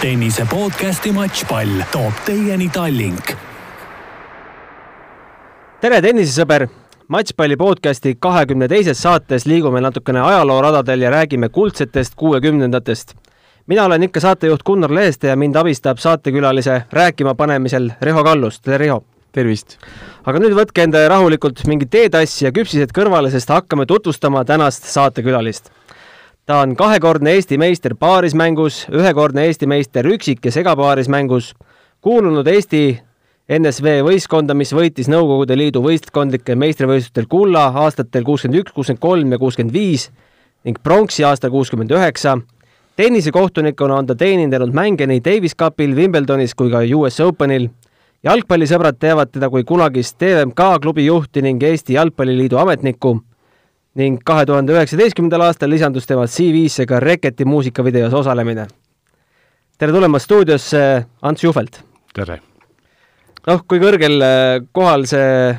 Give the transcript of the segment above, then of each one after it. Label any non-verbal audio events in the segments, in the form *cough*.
tennise podcasti Matšpall toob teieni Tallink. tere, tennisesõber! matšpalli podcasti kahekümne teises saates liigume natukene ajalooradadel ja räägime kuldsetest kuuekümnendatest. mina olen ikka saatejuht Gunnar Leeste ja mind abistab saatekülalise rääkima panemisel Riho Kallus. tere, Riho! tervist! aga nüüd võtke endale rahulikult mingi teetass ja küpsised kõrvale, sest hakkame tutvustama tänast saatekülalist. Ta on kahekordne Eesti meister paarismängus, ühekordne Eesti meister üksik- ja segapaarismängus, kuulunud Eesti NSV võistkonda, mis võitis Nõukogude Liidu võistkondlike meistrivõistlustel kulla aastatel kuuskümmend üks, kuuskümmend kolm ja kuuskümmend viis ning pronksi aastal kuuskümmend üheksa. tennisekohtunikuna on ta teenindanud mänge nii Davis Cupil, Wimbledonis kui ka US Openil. jalgpallisõbrad teavad teda kui kunagist TVMK klubi juhti ning Eesti Jalgpalliliidu ametnikku ning kahe tuhande üheksateistkümnendal aastal lisandus tema CV-sse ka Reketi muusikavideos osalemine. tere tulemast stuudiosse, Ants Juhvelt! tere! noh, kui kõrgel äh, kohal see,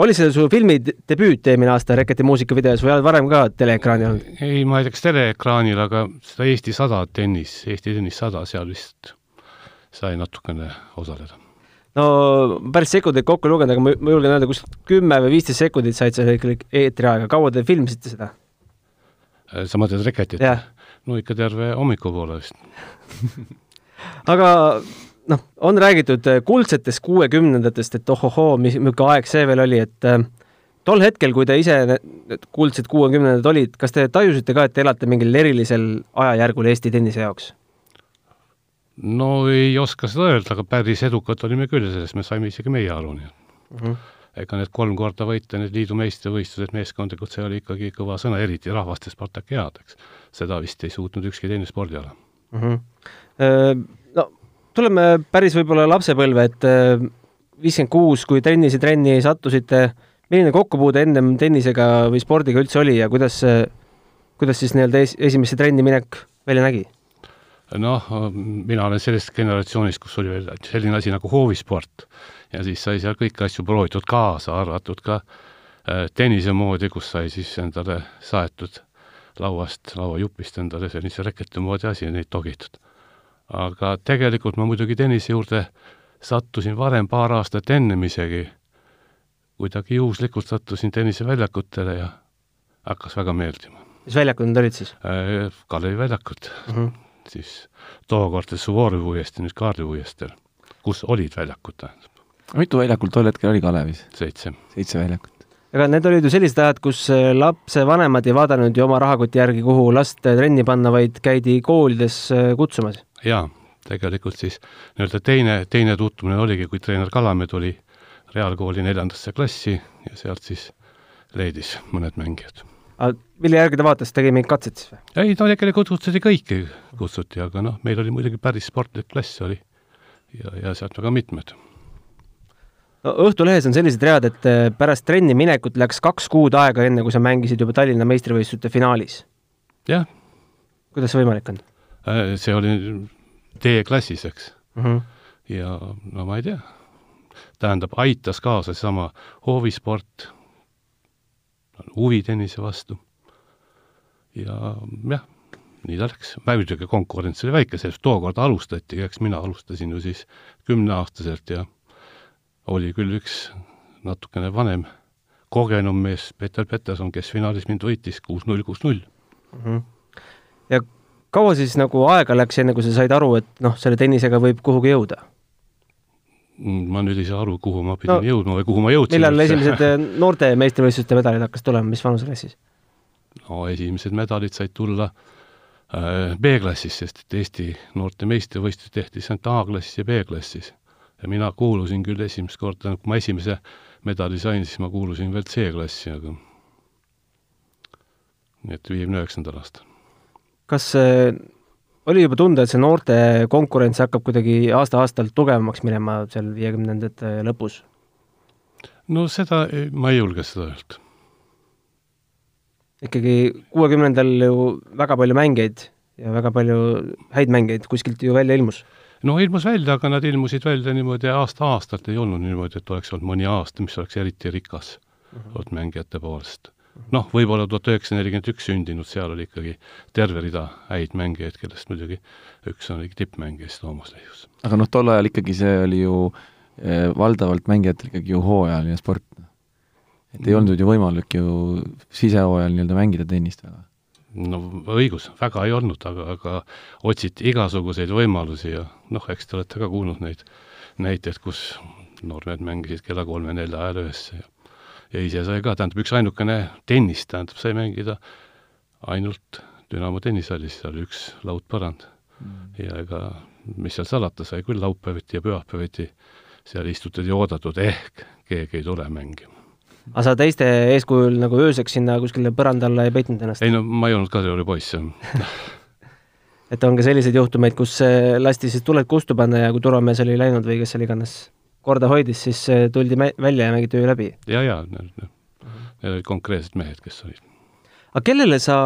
oli see su filmi debüüt eelmine aasta Reketi muusikavideos või oled varem ka teleekraani olnud? ei, ma ei tea, kas teleekraanil, aga seda Eesti sada tennis, Eesti tennis sada, seal vist sai natukene osaleda. No päris sekundeid kokku lugeda, aga ma, ma julgen öelda, kus kümme või viisteist sekundit said sa ikka eetriaega, kaua te filmisite seda? sa mõtled Reketit? no ikka terve hommikupoole vist *laughs* aga noh, on räägitud äh, kuldsetest kuuekümnendatest, et ohohoo, mis, milline aeg see veel oli, et äh, tol hetkel, kui te ise need kuldsed kuuekümnendad olid, kas te tajusite ka, et te elate mingil erilisel ajajärgul Eesti tennise jaoks? No ei oska seda öelda, aga päris edukad olime küll, sellest me saime isegi meie aru, nii et mm -hmm. ega need kolm korda võita, need liidu meistrivõistlused meeskondlikult, see oli ikkagi kõva sõna, eriti rahvaste Spartakiaad, eks. seda vist ei suutnud ükski teine spordiala mm. -hmm. No tuleme päris võib-olla lapsepõlve, et äh, viiskümmend kuus, kui tennisetrenni sattusite, milline kokkupuude ennem tennisega või spordiga üldse oli ja kuidas, kuidas siis nii-öelda es esimesse trenni minek välja nägi? Noh, mina olen sellest generatsioonist, kus oli veel selline asi nagu hoovisport ja siis sai seal kõiki asju proovitud kaasa, arvatud ka äh, tennise moodi, kus sai siis endale saetud lauast, lauajupist endale sellise reketi moodi asi, neid togitud aga tegelikult ma muidugi tennise juurde sattusin varem paar aastat ennem isegi, kuidagi juhuslikult sattusin tenniseväljakutele ja hakkas väga meeldima. mis väljakud need olid siis äh,? Kalevi väljakud mm, -hmm. Siis tookord Suvorovi uuesti, nüüd Kaarli uuestel, kus olid väljakud, tähendab. mitu väljakut tol hetkel oli Kalevis? seitse. seitse väljakut aga need olid ju sellised ajad, kus äh, lapsevanemad ei vaadanud ju oma rahakoti järgi, kuhu last trenni panna, vaid käidi koolides äh, kutsumas jaa, tegelikult siis nii-öelda teine, teine tutvumine oligi, kui treener Kalamäe tuli reaalkooli neljandasse klassi ja sealt siis leidis mõned mängijad. Aga mille järgi ta vaatas, tegi mingit katset siis või? ei, ta tegelikult kutsuti kõiki, kutsuti, aga noh, meil oli muidugi päris sportlik klass oli ja, ja sealt väga mitmed no Õhtulehes on sellised read, et äh, pärast trenni minekut läks kaks kuud aega, enne kui sa mängisid juba Tallinna meistrivõistluste finaalis. jah. kuidas see võimalik on? Äh, see oli D-klassis, eks mm. -hmm. ja no ma ei tea, tähendab, aitas kaasa seesama hoovisport, huvi tennise vastu. ja jah, nii ta läks. muidugi konkurents oli väike, sellest tookord alustati, eks mina alustasin ju siis kümneaastaselt ja oli küll üks natukene vanem, kogenum mees, Peeter Peterson, kes finaalis mind võitis kuus-null, kuus-null. Mhm. ja kaua siis nagu aega läks, enne kui sa said aru, et noh, selle tennisega võib kuhugi jõuda? Ma nüüd ei saa aru, kuhu ma pidin no, jõudma või kuhu ma jõudsin. millal esimesed eh, *laughs* noorte meistrivõistluste medalid hakkas tulema, mis vanuseklassis? no esimesed medalid said tulla äh, B-klassis, sest et Eesti noorte meistrivõistlusi tehti ainult A-klassis ja B-klassis. ja mina kuulusin küll esimest korda, kui ma esimese medali sain, siis ma kuulusin veel C-klassi, aga nii et viiekümne üheksandal aastal kas oli juba tunda, et see noorte konkurents hakkab kuidagi aasta-aastalt tugevamaks minema seal viiekümnendate lõpus? no seda ma ei julge seda öelda. ikkagi kuuekümnendal ju väga palju mängijaid ja väga palju häid mängijaid kuskilt ju välja ilmus? no ilmus välja, aga nad ilmusid välja niimoodi aasta-aastalt, ei olnud niimoodi, et oleks olnud mõni aasta, mis oleks eriti rikas uh -huh. olnud mängijate poolest noh, võib-olla tuhat üheksasada nelikümmend üks sündinud, seal oli ikkagi terve rida häid mängijaid, kellest muidugi üks on tippmängija, siis Toomas Leius. aga noh, tol ajal ikkagi see oli ju eh, valdavalt mängijatel ikkagi ju hooajaline sport. et ei olnud ju võimalik ju sisehooajal nii-öelda mängida tennist väga. no õigus, väga ei olnud, aga, aga otsiti igasuguseid võimalusi ja noh, eks te olete ka kuulnud neid näiteid, kus noormehed mängisid kella kolme-nelja ajal öösse ja ja ise sai ka, tähendab, üks ainukene tennist, tähendab, sai mängida ainult Dünamo tennishallis, seal üks laudpõrand mm.. ja ega mis seal salata, sai küll laupäeviti ja pühapäeviti seal istutud ja oodatud, ehk keegi ei tule mängima. aga sa teiste eeskujul nagu ööseks sinna kuskile põranda alla ei peitnud ennast? ei no ma ei olnud Kadrioru poiss, jah *laughs* et on ka selliseid juhtumeid, kus äh, lasti siis tuled kustu panna ja kui turvamees oli läinud või kes seal iganes korda hoidis, siis äh, tuldi välja ja mängiti öö läbi? ja, ja need olid konkreetsed mehed, kes olid. aga kellele sa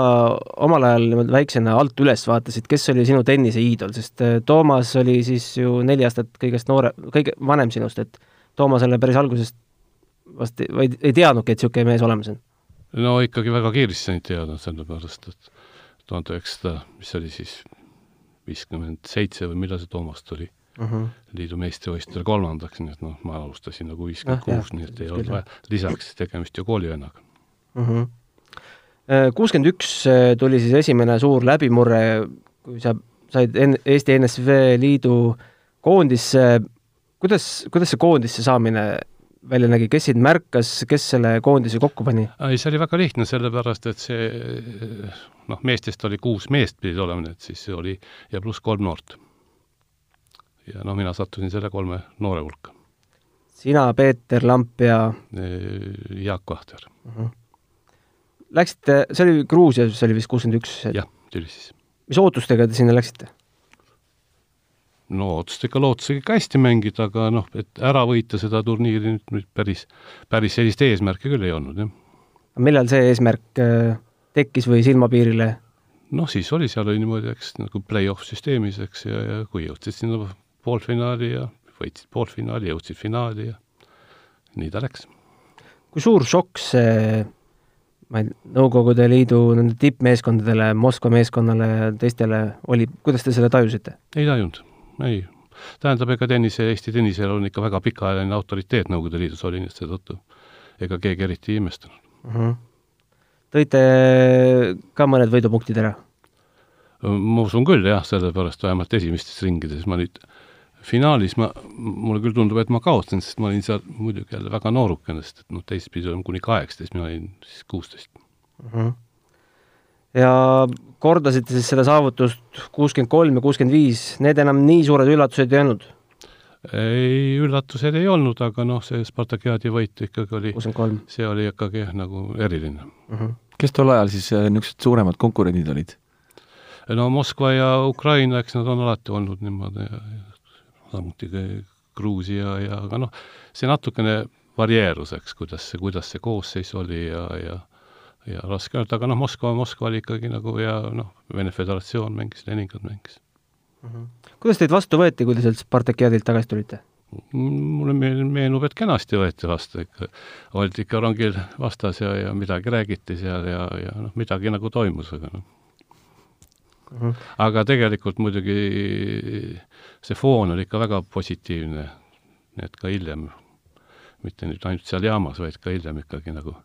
omal ajal niimoodi väiksena alt üles vaatasid, kes oli sinu tenniseiidol, sest äh, Toomas oli siis ju neli aastat kõigest noore, kõige vanem sinust, et Toomasele päris algusest vast ei, või ei teadnudki, et niisugune mees olemas on? no ikkagi väga kiiresti sain teada, sellepärast et tuhande üheksasada, mis oli siis, viiskümmend seitse või millal see Toomas tuli uh mhm. -huh. liidu meistrivõistlusel kolmandaks, nii et noh, ma alustasin nagu viiskümmend kuus, nii et ei olnud vaja, lisaks tegemist ju koolivennaga uh. -huh. Kuuskümmend üks äh, tuli siis esimene suur läbimurre, kui sa said N Eesti NSV Liidu koondisse, kuidas, kuidas see koondisse saamine välja nägi, kes sind märkas, kes selle koondise kokku pani? ei, see oli väga lihtne, sellepärast et see noh, meestest oli kuus meest pidid olema, nii et siis oli ja pluss kolm noort ja noh, mina sattusin selle kolme noore hulka. sina, Peeter Lamp ja Jaak Vahter uh. Mhm. -huh. Läksite, see oli Gruusias, see oli vist kuuskümmend üks? jah, Tbilisis. mis ootustega te sinna läksite? no ootustega lootusega ikka hästi mängida, aga noh, et ära võita seda turniiri nüüd, nüüd päris, päris sellist eesmärki küll ei olnud, jah. millal see eesmärk äh, tekkis või silmapiirile? noh, siis oli, seal oli niimoodi, eks, nagu play-off süsteemis, eks, ja, ja kui jõudsid sinna poolfinaali ja võitsid poolfinaali, jõudsid finaali ja nii ta läks. kui suur šokk see ma ei, Nõukogude Liidu nende tippmeeskondadele, Moskva meeskonnale ja teistele oli, kuidas te seda tajusite? ei tajunud, ei. tähendab, ega tennise, Eesti tennisel on ikka väga pikaajaline autoriteet Nõukogude Liidus oli, nii et seetõttu ega keegi eriti ei imestanud uh. Mhm. -huh. tõite ka mõned võidupunktid ära? ma usun küll jah, sellepärast vähemalt esimestes ringides ma nüüd finaalis ma, mulle küll tundub, et ma kaotasin, sest ma olin seal muidugi jälle väga noorukene, sest et noh, teistpidi olin kuni kaheksateist, mina olin siis kuusteist uh. -huh. ja kordasite siis seda saavutust kuuskümmend kolm ja kuuskümmend viis, need enam nii suured üllatused ei olnud? ei, üllatused ei olnud, aga noh, see Spartakiaadi võit ikkagi oli, see oli ikkagi jah, nagu eriline uh. -huh. kes tol ajal siis äh, niisugused suuremad konkurendid olid? no Moskva ja Ukraina, eks nad on alati olnud niimoodi ja, ja samuti Gruusia ja aga noh, see natukene varieerus, eks, kuidas see, kuidas see koosseis oli ja, ja ja raske öelda, aga noh, Moskva, Moskva oli ikkagi nagu ja noh, Vene Föderatsioon mängis, Leningrad mängis mm. -hmm. kuidas teid vastu võeti, kui te sealt Spartakiadilt tagasi tulite? mulle meenub, et kenasti võeti vastu, ikka oldi ikka rongil vastas ja, ja midagi räägiti seal ja, ja noh, midagi nagu toimus, aga noh mm. -hmm. aga tegelikult muidugi see foon oli ikka väga positiivne, nii et ka hiljem, mitte nüüd ainult seal jaamas, vaid ka hiljem ikkagi nagu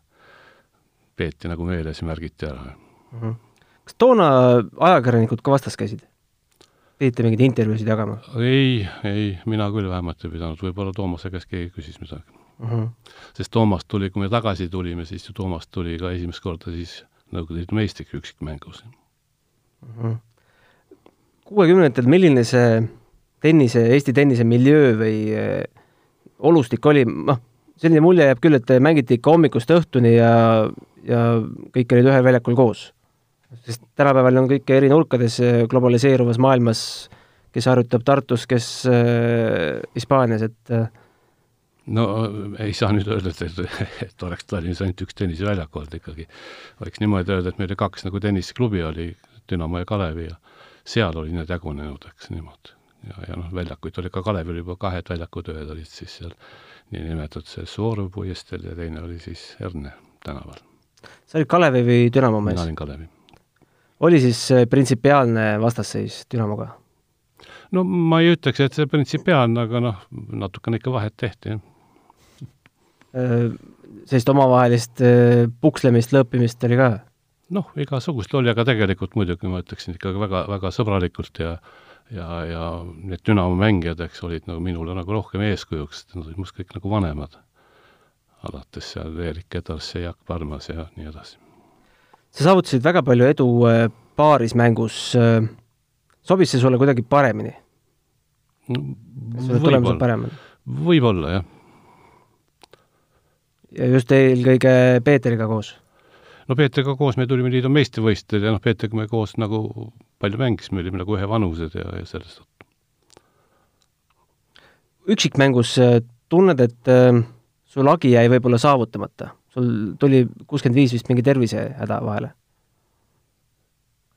peeti nagu meeles ja märgiti ära mm. -hmm. kas toona ajakirjanikud ka vastas käisid? pidite mingeid intervjuusid jagama? ei, ei, mina küll vähemalt ei pidanud, võib-olla Toomase käest keegi küsis midagi mm. -hmm. sest Toomas tuli, kui me tagasi tulime, siis ju Toomas tuli ka esimest korda siis Nõukogude Liidu meistriks üksikmängus mm. Kuuekümnendatel, milline see tennise, Eesti tennise miljöö või äh, olustik oli, noh, selline mulje jääb küll, et mängiti ikka hommikust õhtuni ja, ja kõik olid ühel väljakul koos. sest tänapäeval on kõik eri nurkades äh, globaliseeruvas maailmas, kes harjutab Tartus, kes äh, Hispaanias, et äh, no ei saa nüüd öelda, et, et, oleks Tallinnas ainult üks tenniseväljaku olnud ikkagi. võiks niimoodi öelda, et meil kaks nagu tenniseklubi oli, Dünamo ja Kalevi ja seal oli need jagunenud, eks niimoodi ja, ja noh, väljakuid oli ka Kalevil juba kahed väljakutööd olid siis seal niinimetatud see Suvorov puiesteel ja teine oli siis Erne tänaval. sa olid Kalevi või Dünamo mees mina? olin Kalevi. oli siis printsipiaalne vastasseis Dünamoga? no ma ei ütleks, et see printsipiaalne, aga noh, natukene ikka vahet tehti, jah. Äh, sellist omavahelist äh, pukslemist, lõõpimist oli ka? Noh, igasugust oli, aga tegelikult muidugi ma ütleksin ikkagi väga, väga sõbralikult ja ja, ja need Dünamo mängijad, eks, olid nagu minule nagu rohkem eeskujuks, nad olid must kõik nagu vanemad. alates seal Erik Edars ja Jaak Parmas ja nii edasi. sa saavutasid väga palju edu äh, paarismängus, sobis see sulle kuidagi paremini? paremad? võib-olla, jah. ja just eelkõige Peeteriga koos? No Peetriga koos me tulime liidu meistrivõistlusele ja noh, Peetriga me koos nagu palju mängisime, olime nagu ühevanused ja, ja sellest üksikmängus äh, tunned, et äh, sul lagi jäi võib-olla saavutamata? sul tuli kuuskümmend viis vist mingi tervisehäda vahele?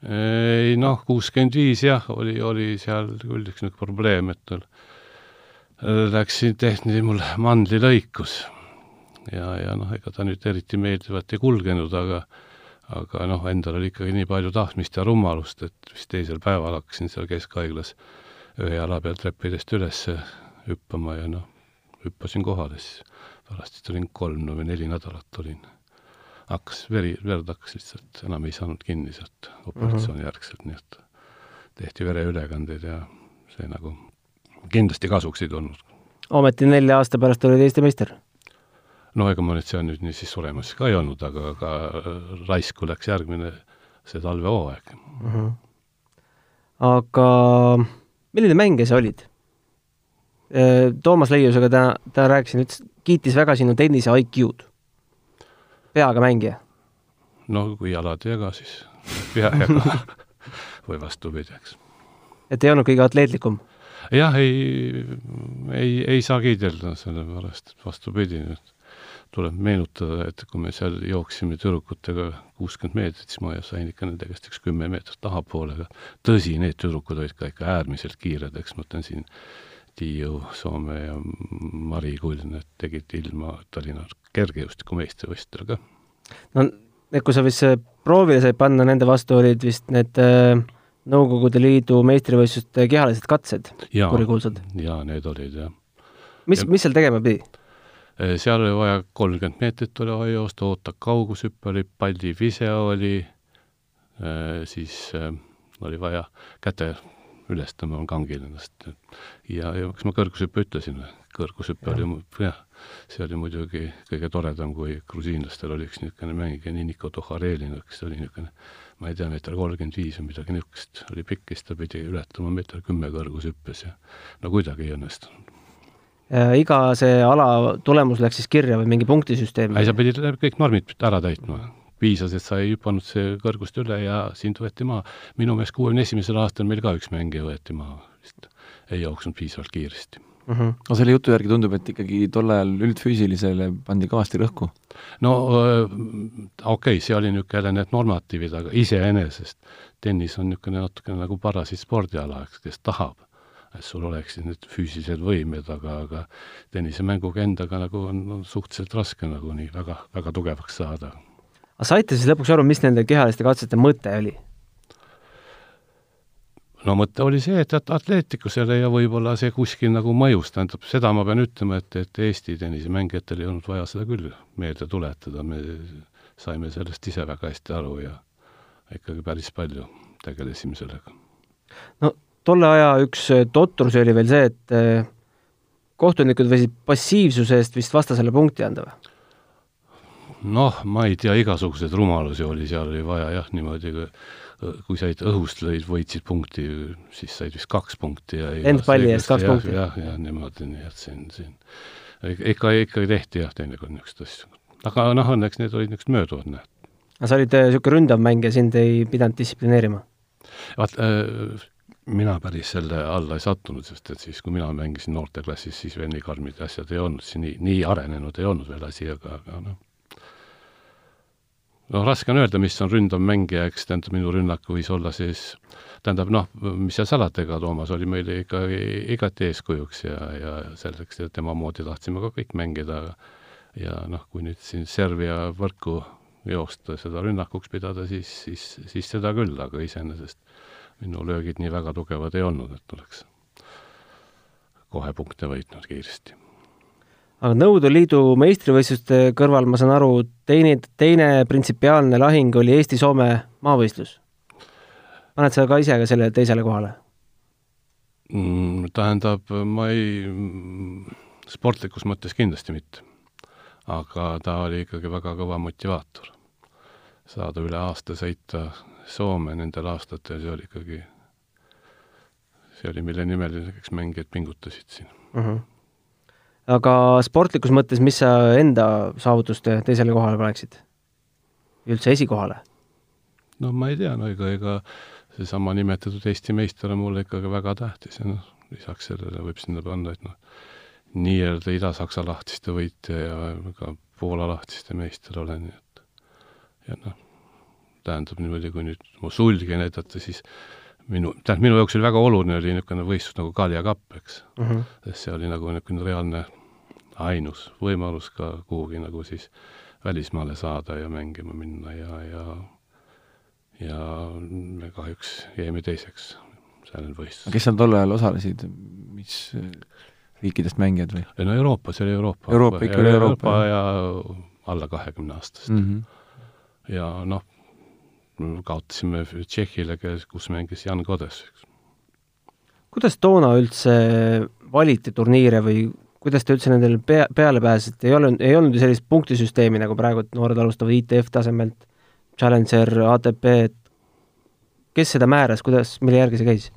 ei noh, kuuskümmend viis jah, oli, oli seal küll üks niisugune probleem, et tal läksin, tehti mul mandlilõikus ja, ja noh, ega ta nüüd eriti meeldivalt ei kulgenud, aga aga noh, endal oli ikkagi nii palju tahtmist ja rumalust, et vist teisel päeval hakkasin seal keskhaiglas ühe jala pealt treppidest üles hüppama ja noh, hüppasin kohale, siis pärast siis olin kolm või neli nädalat olin. hakkas veri, verd hakkas lihtsalt, enam ei saanud kinni sealt operatsiooni järgselt, nii et tehti vereülekandeid ja see nagu kindlasti kasuks ei tulnud. ometi nelja aasta pärast olid Eesti meister no ega ma nüüd seal nüüd nii siis suremas ka ei olnud, aga, aga raisku läks järgmine see talvehooaeg uh. -huh. aga milline mängija sa olid? Toomas Leiusega täna, täna rääkisin, ütles, kiitis väga sinu tennise IQ-d. peaga mängija. no kui jalad ei jaga, siis pea jaga *laughs* või vastupidi, eks. et ei olnud kõige atleetlikum? jah, ei, ei, ei saa kiidelda sellepärast, et vastupidi, et tuleb meenutada, et kui me seal jooksime tüdrukutega kuuskümmend meetrit, siis ma sain ikka nende käest üks kümme meetrit tahapoole, aga tõsi, need tüdrukud olid ka ikka äärmiselt kiired, eks ma ütlen siin Tiiu Soome ja Mari Kull, need tegid ilma Tallinna kergejõustiku meistrivõistlustel ka. no kui sa vist äh, proovile said panna, nende vastu olid vist need äh, Nõukogude Liidu meistrivõistluste kehalised katsed, kurikuulsad. jaa, need olid jah. mis Ja-, mis seal tegema pidi? Seal oli vaja kolmkümmend meetrit oli vaja joosta, oota kaugushüpe oli, pallivise oli, siis äh, oli vaja käte üles tõmbama kangil ennast ja, ja kas ma kõrgushüppe ütlesin või? kõrgushüpe oli mu- jah, see oli muidugi kõige toredam, kui grusiinlastel oli üks niisugune mängija, Niniko Toharelin, kes oli niisugune ma ei tea, meeter kolmkümmend viis või midagi niisugust, oli pikk, siis ta pidi ületama meeter kümme kõrgushüppes ja no kuidagi ei õnnestunud. Äh, iga see ala tulemus läks siis kirja või mingi punktisüsteem? ei, sa pidid kõik normid ära täitma. piisas, et sa ei hüpanud see kõrgust üle ja sind võeti maha. minu meelest kuuekümne esimesel aastal meil ka üks mängija võeti maha, vist ei jooksnud piisavalt kiiresti. mm. -hmm. aga selle jutu järgi tundub, et ikkagi tol ajal üldfüüsilisele pandi kõvasti rõhku. no öö, okei okay,, see oli niisugune need normatiivid, aga iseenesest tennis on niisugune natukene nagu parasiit spordiala, eks, kes tahab, et sul oleksid need füüsilised võimed, aga, aga tennisemänguga endaga nagu on, on suhteliselt raske nagu nii väga, väga tugevaks saada aga saite siis lõpuks aru, mis nende kehaliste katsete mõte oli? no mõte oli see, et at- atleetikusele ja võib-olla see kuskil nagu mõjus, tähendab, seda ma pean ütlema, et, et Eesti tennisemängijatel ei olnud vaja seda küll meelde tuletada, me saime sellest ise väga hästi aru ja ikkagi päris palju tegelesime sellega. no tolle aja üks äh, totrusi oli veel see, et äh, kohtunikud võisid passiivsuse eest vist vastasele punkti anda või? noh, ma ei tea, igasuguseid rumalusi oli, seal oli vaja jah, niimoodi, kui said õhust lõid, võitsid punkti, siis said vist kaks punkti ja End palli eest kaks punkti. jah, jah, niimoodi, nii et siin, siin ikka, ikka tehti jah, teinekord niisuguseid asju. aga noh, õnneks need olid niisugused mööduvad, näed. aga sa olid niisugune ründav mängija, sind ei pidanud distsiplineerima? vaat äh, mina päris selle alla ei sattunud, sest et siis, kui mina mängisin noorteklassis, siis veel nii karmid asjad ei olnud, siis nii, nii arenenud ei olnud veel asi, aga, aga noh, noh, raske on öelda, mis on ründav mängija, eks tähendab, minu rünnak võis olla siis tähendab noh, mis seal salata, ega Toomas oli meile ikkagi igati eeskujuks ja, ja selleks, et tema moodi tahtsime ka kõik mängida. Ja noh, kui nüüd siin Serbia võrku joosta, seda rünnakuks pidada, siis, siis, siis seda küll, aga iseenesest minu löögid nii väga tugevad ei olnud, et oleks kohe punkte võitnud kiiresti. aga Nõukogude Liidu meistrivõistluste kõrval, ma saan aru, teine, teine printsipiaalne lahing oli Eesti-Soome maavõistlus. paned sa ka ise ka selle teisele kohale? mm,? Tähendab, ma ei, sportlikus mõttes kindlasti mitte. aga ta oli ikkagi väga kõva motivaator. saada üle aasta sõita Soome nendel aastatel, see oli ikkagi, see oli, mille nimel näiteks mängijad pingutasid siin uh. -huh. aga sportlikus mõttes, mis sa enda saavutuste teisele kohale paneksid? üldse esikohale? no ma ei tea, no ega, ega seesama nimetatud Eesti meister on mulle ikkagi väga tähtis ja noh, lisaks sellele võib sinna panna, et noh, nii-öelda Ida-Saksa lahtiste võitja ja ka Poola lahtiste meister olen, nii et ja noh, tähendab niimoodi, kui nüüd mu sulgi näidata, siis minu, tähendab, minu jaoks oli väga oluline, oli niisugune võistlus nagu Kalja Kapp, eks uh. -huh. sest see oli nagu niisugune reaalne ainus võimalus ka kuhugi nagu siis välismaale saada ja mängima minna ja, ja ja me kahjuks jäime teiseks sellel võistlusel. kes seal tol ajal osalesid, mis riikidest mängijad või? no Euroopas oli Euroopa. Euroopa ikka oli Euroopa, Euroopa ja alla kahekümne aastast mm. -hmm. ja noh, kaotasime Tšehhile, kes, kus mängis Jan Kodes, kuidas toona üldse valiti turniire või kuidas te üldse nendele pea, peale pääsesite, ei olnud, ei olnud ju sellist punktisüsteemi, nagu praegu noored alustavad ITF tasemelt Challenger, ATP, et kes seda määras, kuidas, mille järgi see käis?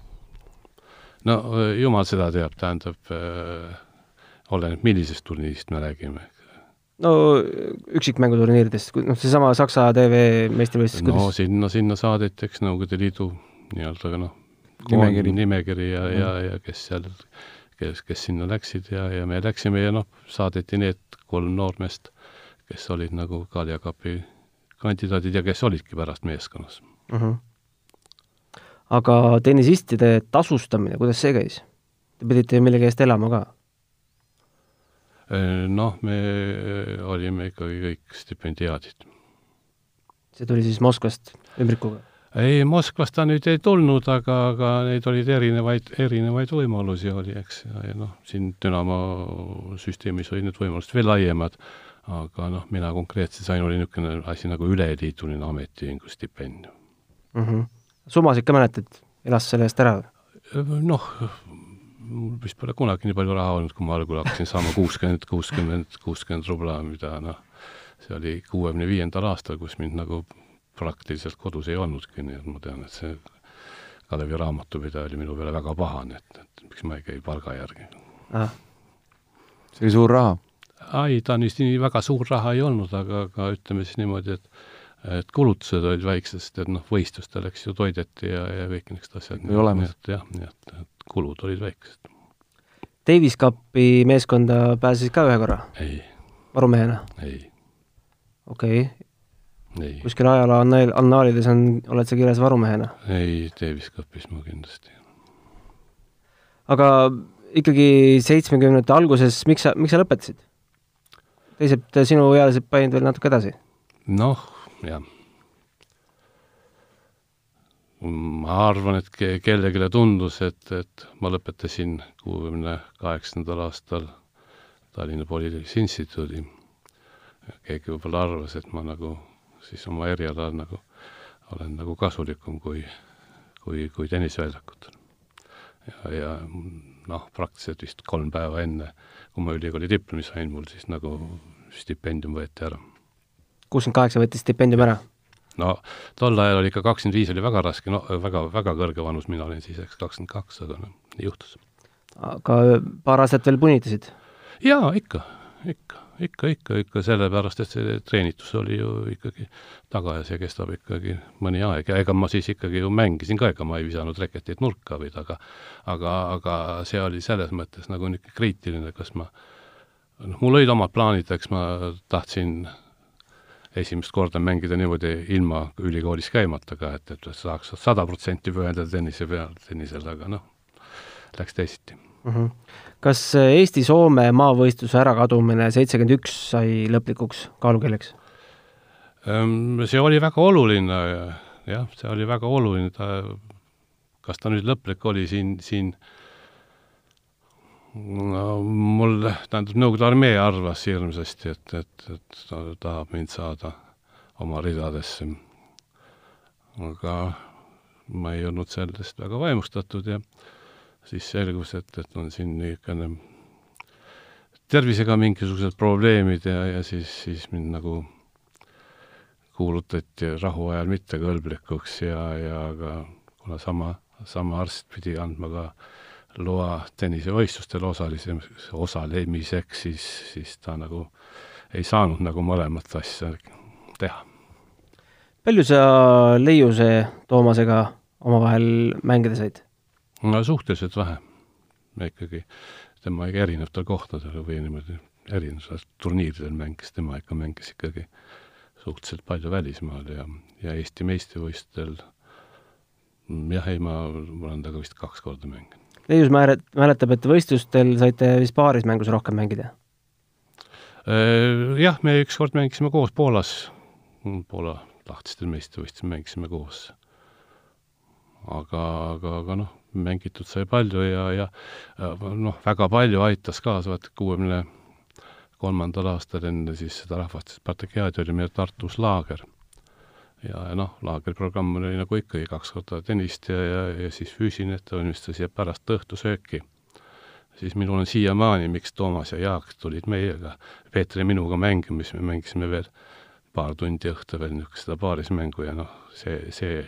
no jumal seda teab, tähendab äh,, oleneb, millisest turniirist me räägime. No üksikmänguturniiridest, noh, seesama Saksa TV meistrivõistlus, no kuidas? sinna, sinna saadeti, eks Nõukogude Liidu nii-öelda noh, nimekiri, nimekiri ja mm., ja, ja kes seal, kes, kes sinna läksid ja, ja me läksime ja noh, saadeti need kolm noormeest, kes olid nagu Kalja Kapi kandidaadid ja kes olidki pärast meeskonnas uh. -huh. aga tennisistide tasustamine, kuidas see käis? Te pidite ju millegi eest elama ka? Noh, me olime ikkagi kõik stipendiaadid. see tuli siis Moskvast ümbrikuga? ei, Moskvast ta nüüd ei tulnud, aga, aga neid olid erinevaid, erinevaid võimalusi oli, eks, ja, ja noh, siin Dünamo süsteemis olid need võimalused veel laiemad aga noh, mina konkreetselt sain, oli niisugune asi nagu üleliiduline ametiühingu stipendium mm. -hmm. summasid ka mäletad, elas selle eest ära? noh, mul vist pole kunagi nii palju raha olnud, kui ma algul hakkasin saama kuuskümmend, kuuskümmend, kuuskümmend rubla, mida noh, see oli kuuekümne viiendal aastal, kus mind nagu praktiliselt kodus ei olnudki, nii et ma tean, et see Kalevi raamatupidaja oli minu peale väga pahane, et, et miks ma ei käi palga järgi. see oli suur raha ai, ta nüüd nii väga suur raha ei olnud, aga, aga ütleme siis niimoodi, et et kulutused olid väiksed, sest et noh, võistlustel, eks ju, toideti ja, ja kõik niisugused asjad. või olemas. jah, nii et, et kulud olid väiksed. Davis Cupi meeskonda pääsesid ka ühe korra? ei. varumehena? ei. okei okay.. kuskil ajaloo annaal, annaalides on, oled sa kirjas varumehena? ei, Davis Cupis ma kindlasti. aga ikkagi seitsmekümnendate alguses, miks sa, miks sa lõpetasid? teised sinuealised panid veel natuke edasi? noh, jah. Ma arvan, et ke-, kellelegi tundus, et, et ma lõpetasin kuuekümne kaheksandal aastal Tallinna Polütehnika Instituudi. keegi võib-olla arvas, et ma nagu siis oma erialal nagu olen nagu kasulikum kui, kui, kui tenniseväljakutel. ja, ja noh, praktiliselt vist kolm päeva enne, kui ma ülikooli diplomi sain, mul siis nagu stipendium võeti ära. kuuskümmend kaheksa võeti stipendium ära? No tol ajal oli ikka kakskümmend viis oli väga raske, no väga, väga kõrge vanus, mina olin siis eks kakskümmend kaks, aga noh, nii juhtus. aga paar aastat veel punitasid? jaa, ikka, ikka, ikka, ikka, ikka sellepärast, et see treenitus oli ju ikkagi taga ja see kestab ikkagi mõni aeg ja ega ma siis ikkagi ju mängisin ka, ega ma ei visanud reketit nurka või taga, aga, aga see oli selles mõttes nagu niisugune kriitiline, kas ma noh, mul olid omad plaanid, eks ma tahtsin esimest korda mängida niimoodi ilma ülikoolis käimata ka, et, et saaks sada protsenti pühendada tennise peale, tennisele, aga noh, läks teisiti mm. -hmm. kas Eesti-Soome maavõistluse ärakadumine seitsekümmend üks sai lõplikuks kaalukeeleks? Ehm, see oli väga oluline, jah, see oli väga oluline, ta, kas ta nüüd lõplik oli siin, siin no mul, tähendab, Nõukogude armee arvas hirmsasti, et, et, et ta tahab mind saada oma ridadesse. aga ma ei olnud sellest väga vaimustatud ja siis selgus, et, et on siin niisugune tervisega mingisugused probleemid ja, ja siis, siis mind nagu kuulutati rahuajal mittekõlblikuks ja, ja ka kuna sama, sama arst pidi andma ka loa tennisevõistlustel osalise, osalemiseks, siis, siis ta nagu ei saanud nagu mõlemat asja teha. palju sa Leiuse Toomasega omavahel mängida said? no suhteliselt vähe. ikkagi, tema ikka erinevatel kohtadel või niimoodi erinevatel turniiridel mängis, tema ikka mängis ikkagi suhteliselt palju välismaal ja, ja Eesti meistrivõistlustel jah, ei, ma, ma olen temaga vist kaks korda mänginud. Leius mäletab, et võistlustel saite vist paarismängus rohkem mängida? Äh, jah, me ükskord mängisime koos Poolas, Poola lahtistel meistrivõistlustel mängisime koos. aga, aga, aga noh, mängitud sai palju ja, ja noh, väga palju aitas kaasa, vaata kuuekümne kolmandal aastal enne siis seda rahvaste spartakiaadi oli meil Tartus laager. Ja, noh, laagriprogramm oli nagu ikkagi kaks korda tennist ja, ja, ja siis füüsiline ettevalmistus ja pärast õhtusööki. siis minul on siiamaani, miks Toomas ja Jaak tulid meiega, Peeter ja minuga mängima, siis me mängisime veel paar tundi õhtul veel niisugust seda paarismängu ja noh, see, see,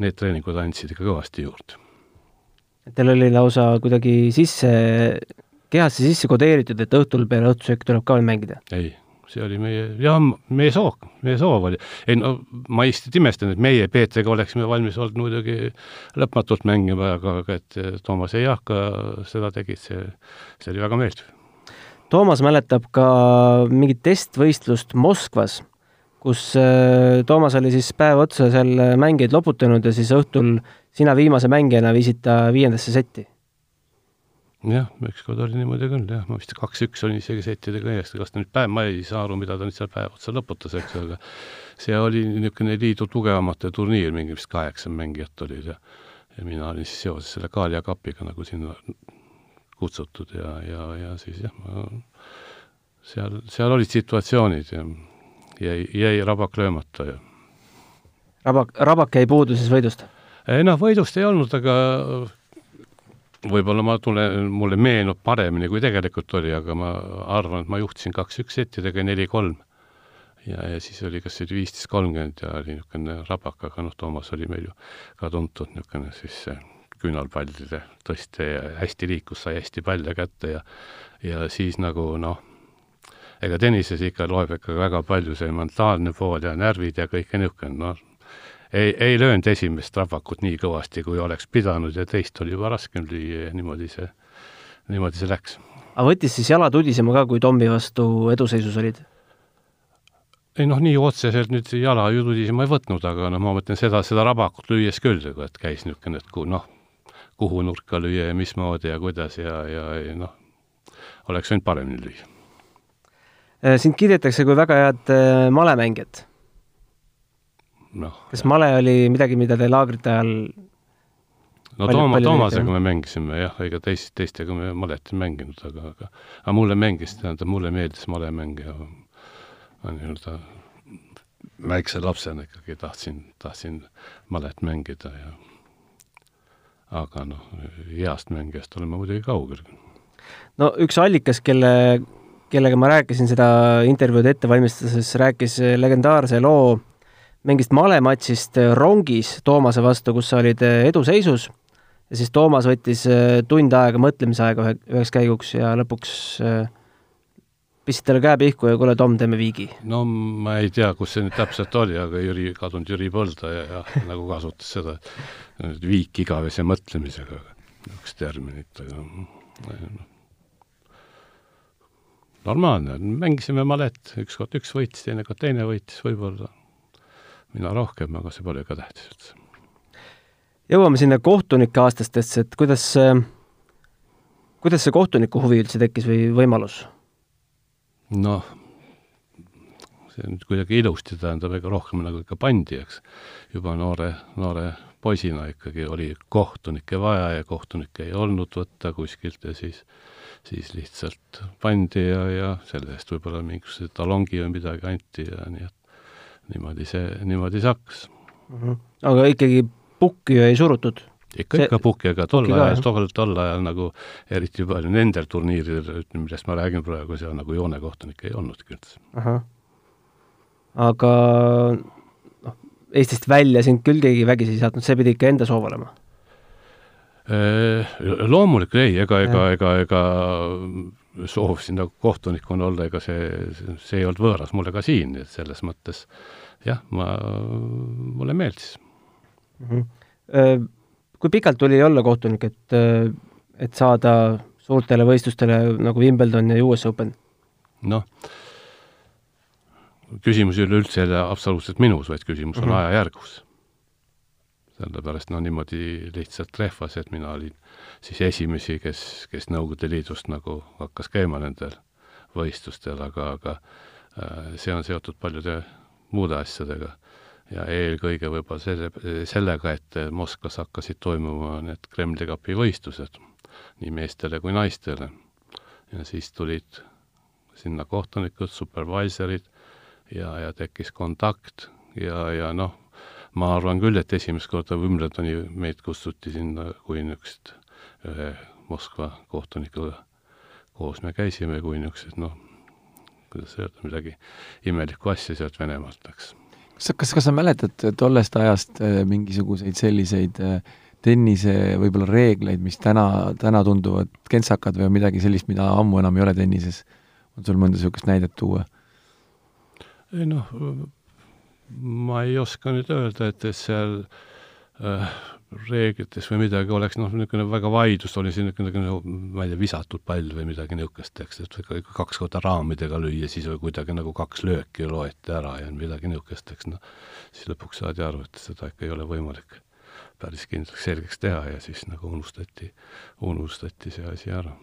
need treeningud andsid ikka kõvasti juurde. Teil oli lausa kuidagi sisse kehasse sisse kodeeritud, et õhtul peale õhtusööki tuleb ka veel mängida? ei, see oli meie, jah, meie soov, meie soov oli. ei no ma lihtsalt imestan, et meie Peetriga oleksime valmis olnud muidugi lõpmatult mängima, aga, aga et Toomas ja Jaak seda tegid, see, see oli väga meeldiv. Toomas mäletab ka mingit testvõistlust Moskvas, kus äh, Toomas oli siis päev otsa seal mängijaid loputanud ja siis õhtul sina viimase mängijana viisid ta viiendasse setti jah, ükskord oli niimoodi küll, jah, ma vist kaks-üks olin isegi settidega ees, kas ta nüüd päev, ma ei saa aru, mida ta nüüd seal päev otsa lõputas, eks, aga see oli niisugune liidu tugevamate turniir, mingi vist kaheksa mängijat olid ja ja mina olin siis seoses selle Kaalia kapiga nagu sinna kutsutud ja, ja, ja siis jah, ma seal, seal olid situatsioonid ja jäi, jäi rabak löömata ja rabak, rabak jäi puudu siis võidust? ei noh, võidust ei olnud, aga võib-olla ma tulen, mulle meenub paremini, kui tegelikult oli, aga ma arvan, et ma juhtisin kaks-üks settidega neli-kolm. ja, ja siis oli, kas see oli viisteist kolmkümmend ja oli niisugune rabak, aga noh, Toomas oli meil ju ka tuntud niisugune siis küünalpallide tõstja ja hästi liikus, sai hästi palle kätte ja ja siis nagu noh, ega tennises ikka loeb ikka väga palju see mentaalne pool ja närvid ja kõik niisugune, noh, ei, ei löönud esimest rabakut nii kõvasti, kui oleks pidanud ja teist oli juba raskem lüüa ja niimoodi see, niimoodi see läks. aga võttis siis jala tudisema ka, kui Tommi vastu eduseisus olid? ei noh, nii otseselt nüüd jala ju tudisema ei võtnud, aga noh, ma mõtlen seda, seda rabakut lüües küll, et käis niisugune, et ku, noh, kuhu nurka lüüa ja mismoodi ja kuidas ja, ja, ja noh, oleks võinud paremini lüüa. sind kiidetakse kui väga head äh, malemängijat noh. kas male oli midagi, mida te laagrite ajal no Tooma, Toomasega me mängisime jah, ega teist, teistega me malet ei mänginud, aga, aga aga mulle mängis, tähendab, mulle meeldis malemäng ja nii-öelda väikse lapsena ikkagi tahtsin, tahtsin malet mängida ja aga noh, heast mängijast olen ma muidugi kaugel. no üks allikas, kelle, kellega ma rääkisin seda intervjuud ette valmistades, rääkis legendaarse loo mingist malematšist äh, rongis Toomase vastu, kus sa olid äh, eduseisus. Ja siis Toomas võttis äh, tund aega mõtlemisaega ühe, üheks käiguks ja lõpuks pistsid talle käe pihku ja kuule, Tom, teeme viigi. no ma ei tea, kus see nüüd täpselt oli, aga Jüri, kadunud Jüri Põlda ja, ja *laughs* nagu kasutas seda viik igavese mõtlemisega, niisugust terminit, aga noh, normaalne, mängisime malet, ükskord üks võitis, teinekord teine võitis võib-olla mina rohkem, aga see pole ka tähtis üldse. jõuame sinna kohtunike aastastesse, et kuidas, kuidas see kohtuniku huvi üldse tekkis või võimalus? noh, see nüüd kuidagi ilusti tähendab, ega rohkem nagu ikka pandi, eks. juba noore, noore poisina ikkagi oli kohtunikke vaja ja kohtunikke ei olnud võtta kuskilt ja siis, siis lihtsalt pandi ja, ja selle eest võib-olla mingisuguse talongi või midagi anti ja nii et niimoodi see, niimoodi see hakkas mm. -hmm. aga ikkagi pukki ei surutud? ikka see..., ikka pukki, aga tol ajal, tol, tol ajal nagu eriti palju nendel turniiridel, millest ma räägin praegu, seal nagu joonekohtunikke ei olnudki üldse. aga noh, Eestist välja sind küll keegi vägisi ei saatnud, see pidi ikka enda soov olema? Äh, loomulikult ei, ega, ega, ega, ega soov sinna kohtunikuna olla, ega see, see ei olnud võõras mulle ka siin, et selles mõttes jah, ma, mulle meeldis mm. -hmm kui pikalt tuli olla kohtunik, et, et saada suurtele võistlustele nagu Wimbledon ja US Open? noh, küsimus ei ole üldse absoluutselt minus, vaid küsimus on mm -hmm. ajajärgus. sellepärast no niimoodi lihtsalt rehvas, et mina olin siis esimesi, kes, kes Nõukogude Liidust nagu hakkas käima nendel võistlustel, aga, aga äh, see on seotud paljude muude asjadega ja eelkõige võib-olla selle, sellega, et Moskvas hakkasid toimuma need Kremli kapi võistlused nii meestele kui naistele. ja siis tulid sinna kohtunikud, supervisorid ja, ja tekkis kontakt ja, ja noh, ma arvan küll, et esimest korda Wimbledoni meid kutsuti sinna kui niisugust ühe Moskva kohtunikuga koos me käisime kui niisugused noh, kuidas öelda, midagi imelikku asja sealt Venemaalt läks kas, kas, kas sa mäletad tollest ajast äh, mingisuguseid selliseid äh, tennise võib-olla reegleid, mis täna, täna tunduvad kentsakad või midagi sellist, mida ammu enam ei ole tennises? on sul mõnda niisugust näidet tuua? ei noh, ma ei oska nüüd öelda, et, et seal äh, reeglites või midagi oleks noh, niisugune väga vaidlus oli siin niisugune, ma ei tea, visatud pall või midagi niisugust, eks, et ikka kaks korda raamidega lüüa, siis kuidagi nagu kaks lööki loeti ära ja midagi niisugust, eks noh, siis lõpuks saadi aru, et seda ikka ei ole võimalik päris kindlaks selgeks teha ja siis nagu unustati, unustati see asi ära.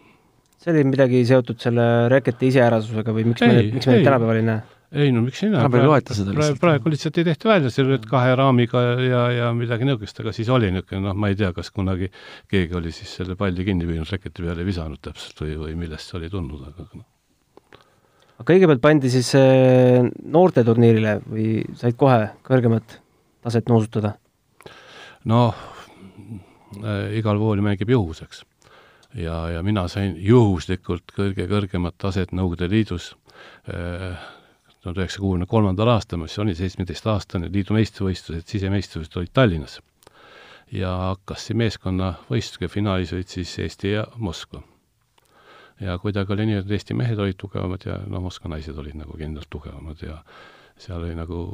see oli midagi seotud selle reketi iseärasusega või miks ei, me, miks me neid tänapäeval ei näe? Ei no miks näe, praegu, praegu, praegu, lihtsalt ei tehta välja, seal olid kahe raamiga ja, ja midagi niisugust, aga siis oli niisugune noh, ma ei tea, kas kunagi keegi oli siis selle palli kinni püüdnud reketi peale visanud täpselt või, või millest see oli tulnud, aga noh. aga kõigepealt pandi siis äh, noorteturniirile või said kohe kõrgemat taset noosutada? noh äh,, igal pool mängib juhuseks. ja, ja mina sain juhuslikult kõige kõrgemat taset Nõukogude Liidus äh, tuhande üheksasaja kuuekümne kolmandal aastal, mis oli seitsmeteistaastane, liidu meistrivõistlused, sisemeistrivõistlused olid Tallinnas. ja hakkas see meeskonna võistlus ja finaalis olid siis Eesti ja Moskva. ja kuidagi oli nii, et Eesti mehed olid tugevamad ja no Moskva naised olid nagu kindlalt tugevamad ja seal oli nagu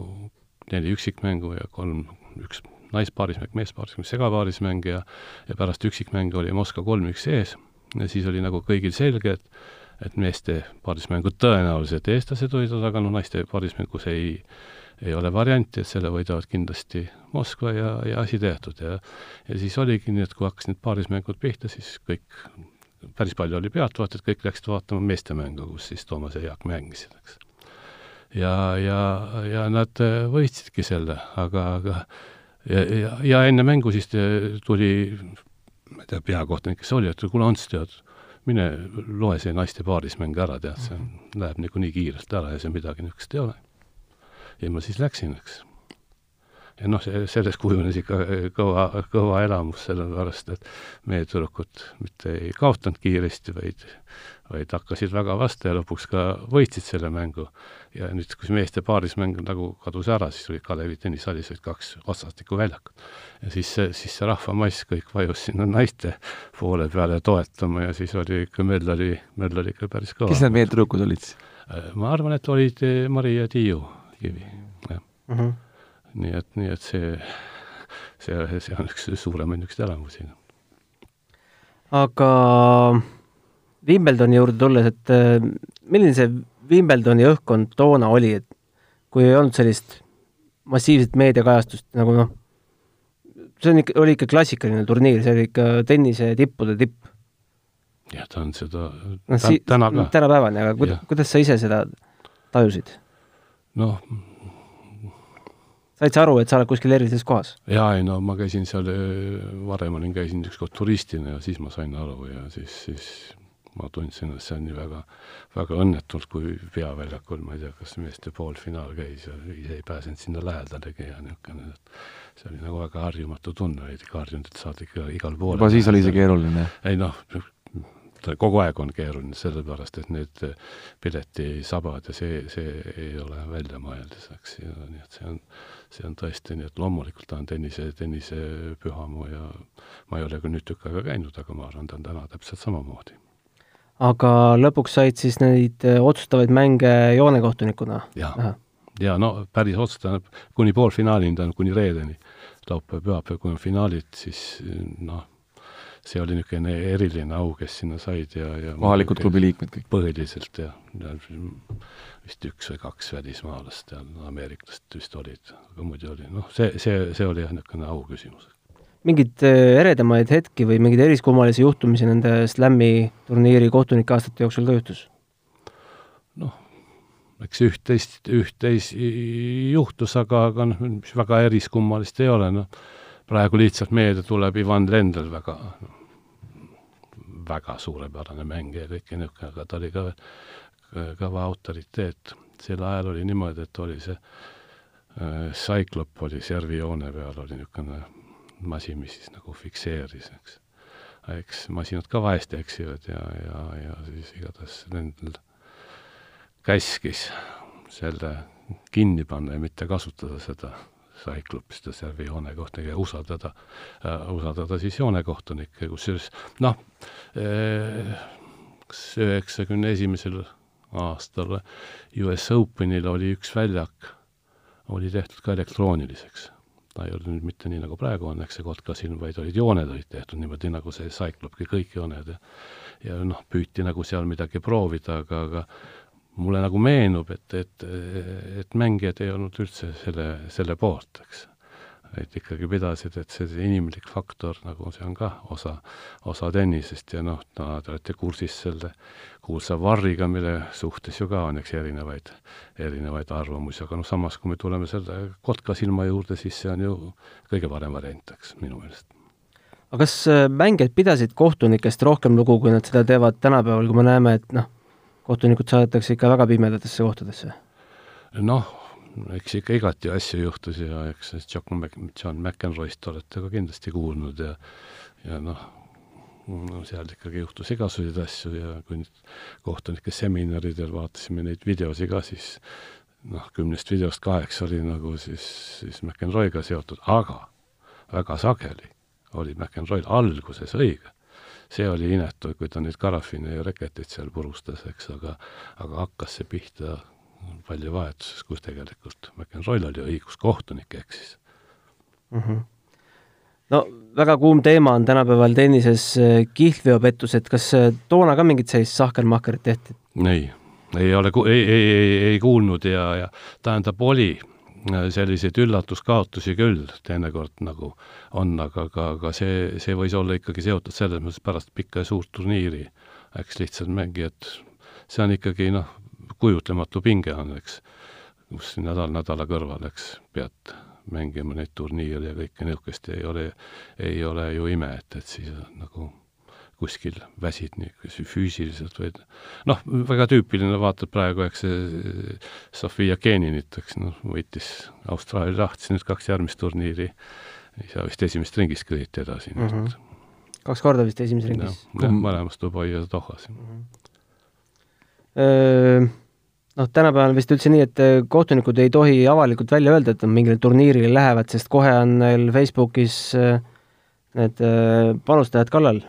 neli üksikmängu ja kolm, üks naispaarismäng, meespaarismäng, segapaarismäng ja ja pärast üksikmänge oli Moskva kolm-üks ees ja siis oli nagu kõigil selge, et et meeste paarismängud tõenäoliselt eestlased võidavad, aga noh, naiste paarismängus ei, ei ole varianti, et selle võidavad kindlasti Moskva ja, ja asi tehtud ja ja siis oligi nii, et kui hakkasid need paarismängud pihta, siis kõik, päris palju oli pealtvaatajaid, kõik läksid vaatama meeste mängu, kus siis Toomas ja Jaak mängisid, eks. ja, ja, ja nad võitsidki selle, aga, aga ja, ja, ja enne mängu siis tuli ma ei tea, peakohtunik, kes oli, et kuule, Ants, tead, mine loe see naiste paarismäng ära, tead, see on, läheb niikuinii kiirelt ära ja see midagi niisugust ei ole. ja ma siis läksin, eks. ja noh, see, sellest kujunes ikka kõva, kõva elamus, sellepärast et meie tüdrukud mitte ei kaotanud kiiresti, vaid vaid hakkasid väga vastu ja lõpuks ka võitsid selle mängu. ja nüüd, kui meeste paarismäng nagu kadus ära, siis olid Kalevi tennisalis olid kaks vastastikku väljakut. ja siis see, siis see rahvamass kõik vajus sinna naiste poole peale toetama ja siis oli ikka, möll oli, möll oli ikka päris kõva. kes need meie tüdrukud olid siis? Ma arvan, et olid äh, Mari ja Tiiu Kivi, jah uh. Mhm. -huh. nii et, nii et see, see, see on üks suuremaid niisuguseid elamusi. aga Wimbledoni juurde tulles, et äh, milline see Wimbledoni õhkkond toona oli, et kui ei olnud sellist massiivset meediakajastust nagu noh, see on ikka, oli ikka klassikaline turniir, see oli ikka tennise tippude tipp. jah, ta on seda no, si täna ka. tänapäevani, aga kuida-, kuidas sa ise seda tajusid? noh, said sa aru, et sa oled kuskil erilises kohas? jaa, ei no ma käisin seal, varem olin, käisin ükskord turistina ja siis ma sain aru ja siis, siis ma tundsin, et see on nii väga, väga õnnetult, kui peaväljakul, ma ei tea, kas meeste poolfinaal käis ja ise ei pääsenud sinna lähedalegi ja niisugune, et see oli nagu väga harjumatu tunne, olid ikka harjunud, et saad ikka igal pool. juba siis oli see keeruline? ei noh, kogu aeg on keeruline, sellepärast et need piletisabad ja see, see ei ole väljamõeldis, eks, ja nii et see on, see on tõesti nii, et loomulikult ta on tennise, tennisepühamu ja ma ei ole küll nüüd tükk aega käinud, aga ma arvan, ta on täna täpselt samamoodi. Aga lõpuks said siis neid äh, otsustavaid mänge joonekohtunikuna? jah, ja no päris otsustav, kuni poolfinaalini, tähendab kuni reedeni, laupäev, pühapäev, kui on finaalid, siis noh, see oli niisugune eriline au, kes sinna said ja, ja kohalikud klubi liikmed kõik? põhiliselt jah, ja vist üks või kaks välismaalast ja ameeriklast vist olid, aga muidu oli, noh, see, see, see oli jah, niisugune au küsimus. Mingeid äh, eredamaid hetki või mingeid eriskummalisi juhtumisi nende Slami turniiri kohtunike aastate jooksul ka juhtus? noh, eks üht-teist, üht-teist juhtus, aga, aga noh, mis väga eriskummalist ei ole, noh, praegu lihtsalt meelde tuleb Ivan Lendl väga no, väga suurepärane mängija ja kõike niisugune, aga ta oli ka kõva autoriteet. sel ajal oli niimoodi, et oli see äh, Cyclop oli servijoone peal, oli niisugune masin, mis siis nagu fikseeris, eks. eks masinad ka vahest eksivad ja, ja, ja siis igatahes nendel käskis selle kinni panna ja mitte kasutada seda ja Servi joonekohtunik ja usaldada äh,, usaldada siis joonekohtunikke, kusjuures noh eh,, kas üheksakümne esimesel aastal US Openil oli üks väljak, oli tehtud ka elektrooniliseks. Ta ei olnud nüüd mitte nii, nagu praegu on, eks see kotkasilm, vaid olid jooned olid tehtud niimoodi, nagu see Cyclopki kõik jooned ja ja noh, püüti nagu seal midagi proovida, aga, aga mulle nagu meenub, et, et, et mängijad ei olnud üldse selle, selle poolt, eks. Et ikkagi pidasid, et see, see inimlik faktor nagu see on ka osa, osa tennisest ja noh, no te olete kursis selle kuulsa varriga, mille suhtes ju ka on, eks, erinevaid, erinevaid arvamusi, aga noh, samas kui me tuleme selle kotka silma juurde, siis see on ju kõige parem variant, eks, minu meelest aga kas äh, mängijad pidasid kohtunikest rohkem lugu, kui nad seda teevad tänapäeval, kui me näeme, et noh, kohtunikud saadetakse ikka väga pimedatesse kohtadesse? noh, eks ikka igati asju juhtus ja eks John Mac-, John McEnroy'st olete ka kindlasti kuulnud ja ja noh, no seal ikkagi juhtus igasuguseid asju ja kui nüüd kohtunike seminaridel vaatasime neid videosi ka, siis noh, kümnest videost kaheksa oli nagu siis, siis McEnroy'ga seotud, aga väga sageli oli McEnroy'l alguses õige. See oli inetu, kui ta neid karafine ja reketit seal purustas, eks, aga aga hakkas see pihta pallivahetuses, kus tegelikult McEnroy'l oli õigus, kohtunik eksis mm. -hmm. no väga kuum teema on tänapäeval tennises äh, kihlveopettused, kas äh, toona ka mingit sellist sahkermahkerit tehti? ei, ei ole, ei, ei, ei, ei kuulnud ja, ja tähendab, oli selliseid üllatuskaotusi küll teinekord nagu on, aga, aga, aga see, see võis olla ikkagi seotud selles mõttes pärast pikka ja suurt turniiri, eks lihtsalt mängijad, see on ikkagi noh, kujutlematu pinge on, eks, kus nädal nädala kõrval, eks, pead mängima neid turniire ja kõike niisugust ei ole, ei ole ju ime, et, et siis nagu kuskil väsid nii füüsiliselt või noh, väga tüüpiline, vaatad praegu, eks see Sofia Keninit, eks noh, võitis Austraalia lahti nüüd kaks järgmist turniiri, ei saa vist esimesest ringist kõigiti edasi mm. -hmm. kaks korda vist esimeses ringis? jah, mõlemas Dubai ja Dohas mm. -hmm. Noh, tänapäeval vist üldse nii, et kohtunikud ei tohi avalikult välja öelda, et nad mingile turniirile lähevad, sest kohe on neil Facebookis need panustajad kallal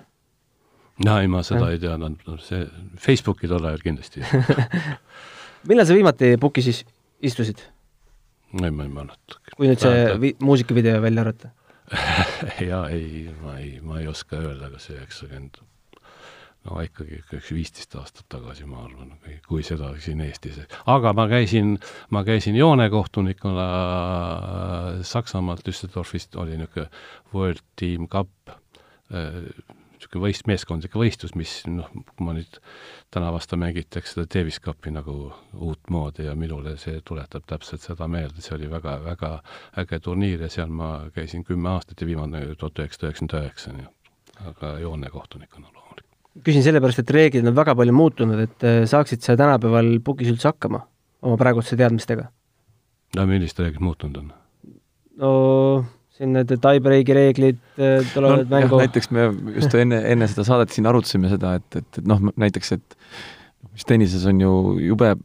jaa, ei ma seda ja. ei tea, no see Facebooki tol ajal kindlasti *laughs* millal sa viimati pukis siis istusid? ei, ma ei mäleta. kui nüüd see vi-, muusikavideo välja arvata *laughs* jaa, ei, ma ei, ma ei oska öelda, kas üheksakümmend no ikkagi üks viisteist aastat tagasi, ma arvan, kui seda siin Eestis. aga ma käisin, ma käisin joonekohtunikuna Saksamaalt, Düsseldorfist oli niisugune World Team Cup, äh, niisugune võist-, meeskondlik võistlus, mis noh, kui ma nüüd täna vastu mängitakse seda Davis Cupi nagu uutmoodi ja minule see tuletab täpselt seda meelde, see oli väga, väga äge turniir ja seal ma käisin kümme aastat ja viimane tuhat üheksasada üheksakümmend üheksa, nii et aga joonekohtunikuna loomulikult. Küsin sellepärast, et reeglid on väga palju muutunud, et äh, saaksid sa tänapäeval pukis üldse hakkama oma praeguste teadmistega? no millised reeglid muutunud on? no siin need tie-breaki reeglid äh, tulevad no, mängu. näiteks me just enne, enne seda saadet siin arutasime seda, et, et, et noh, näiteks, et mis tennises on ju jube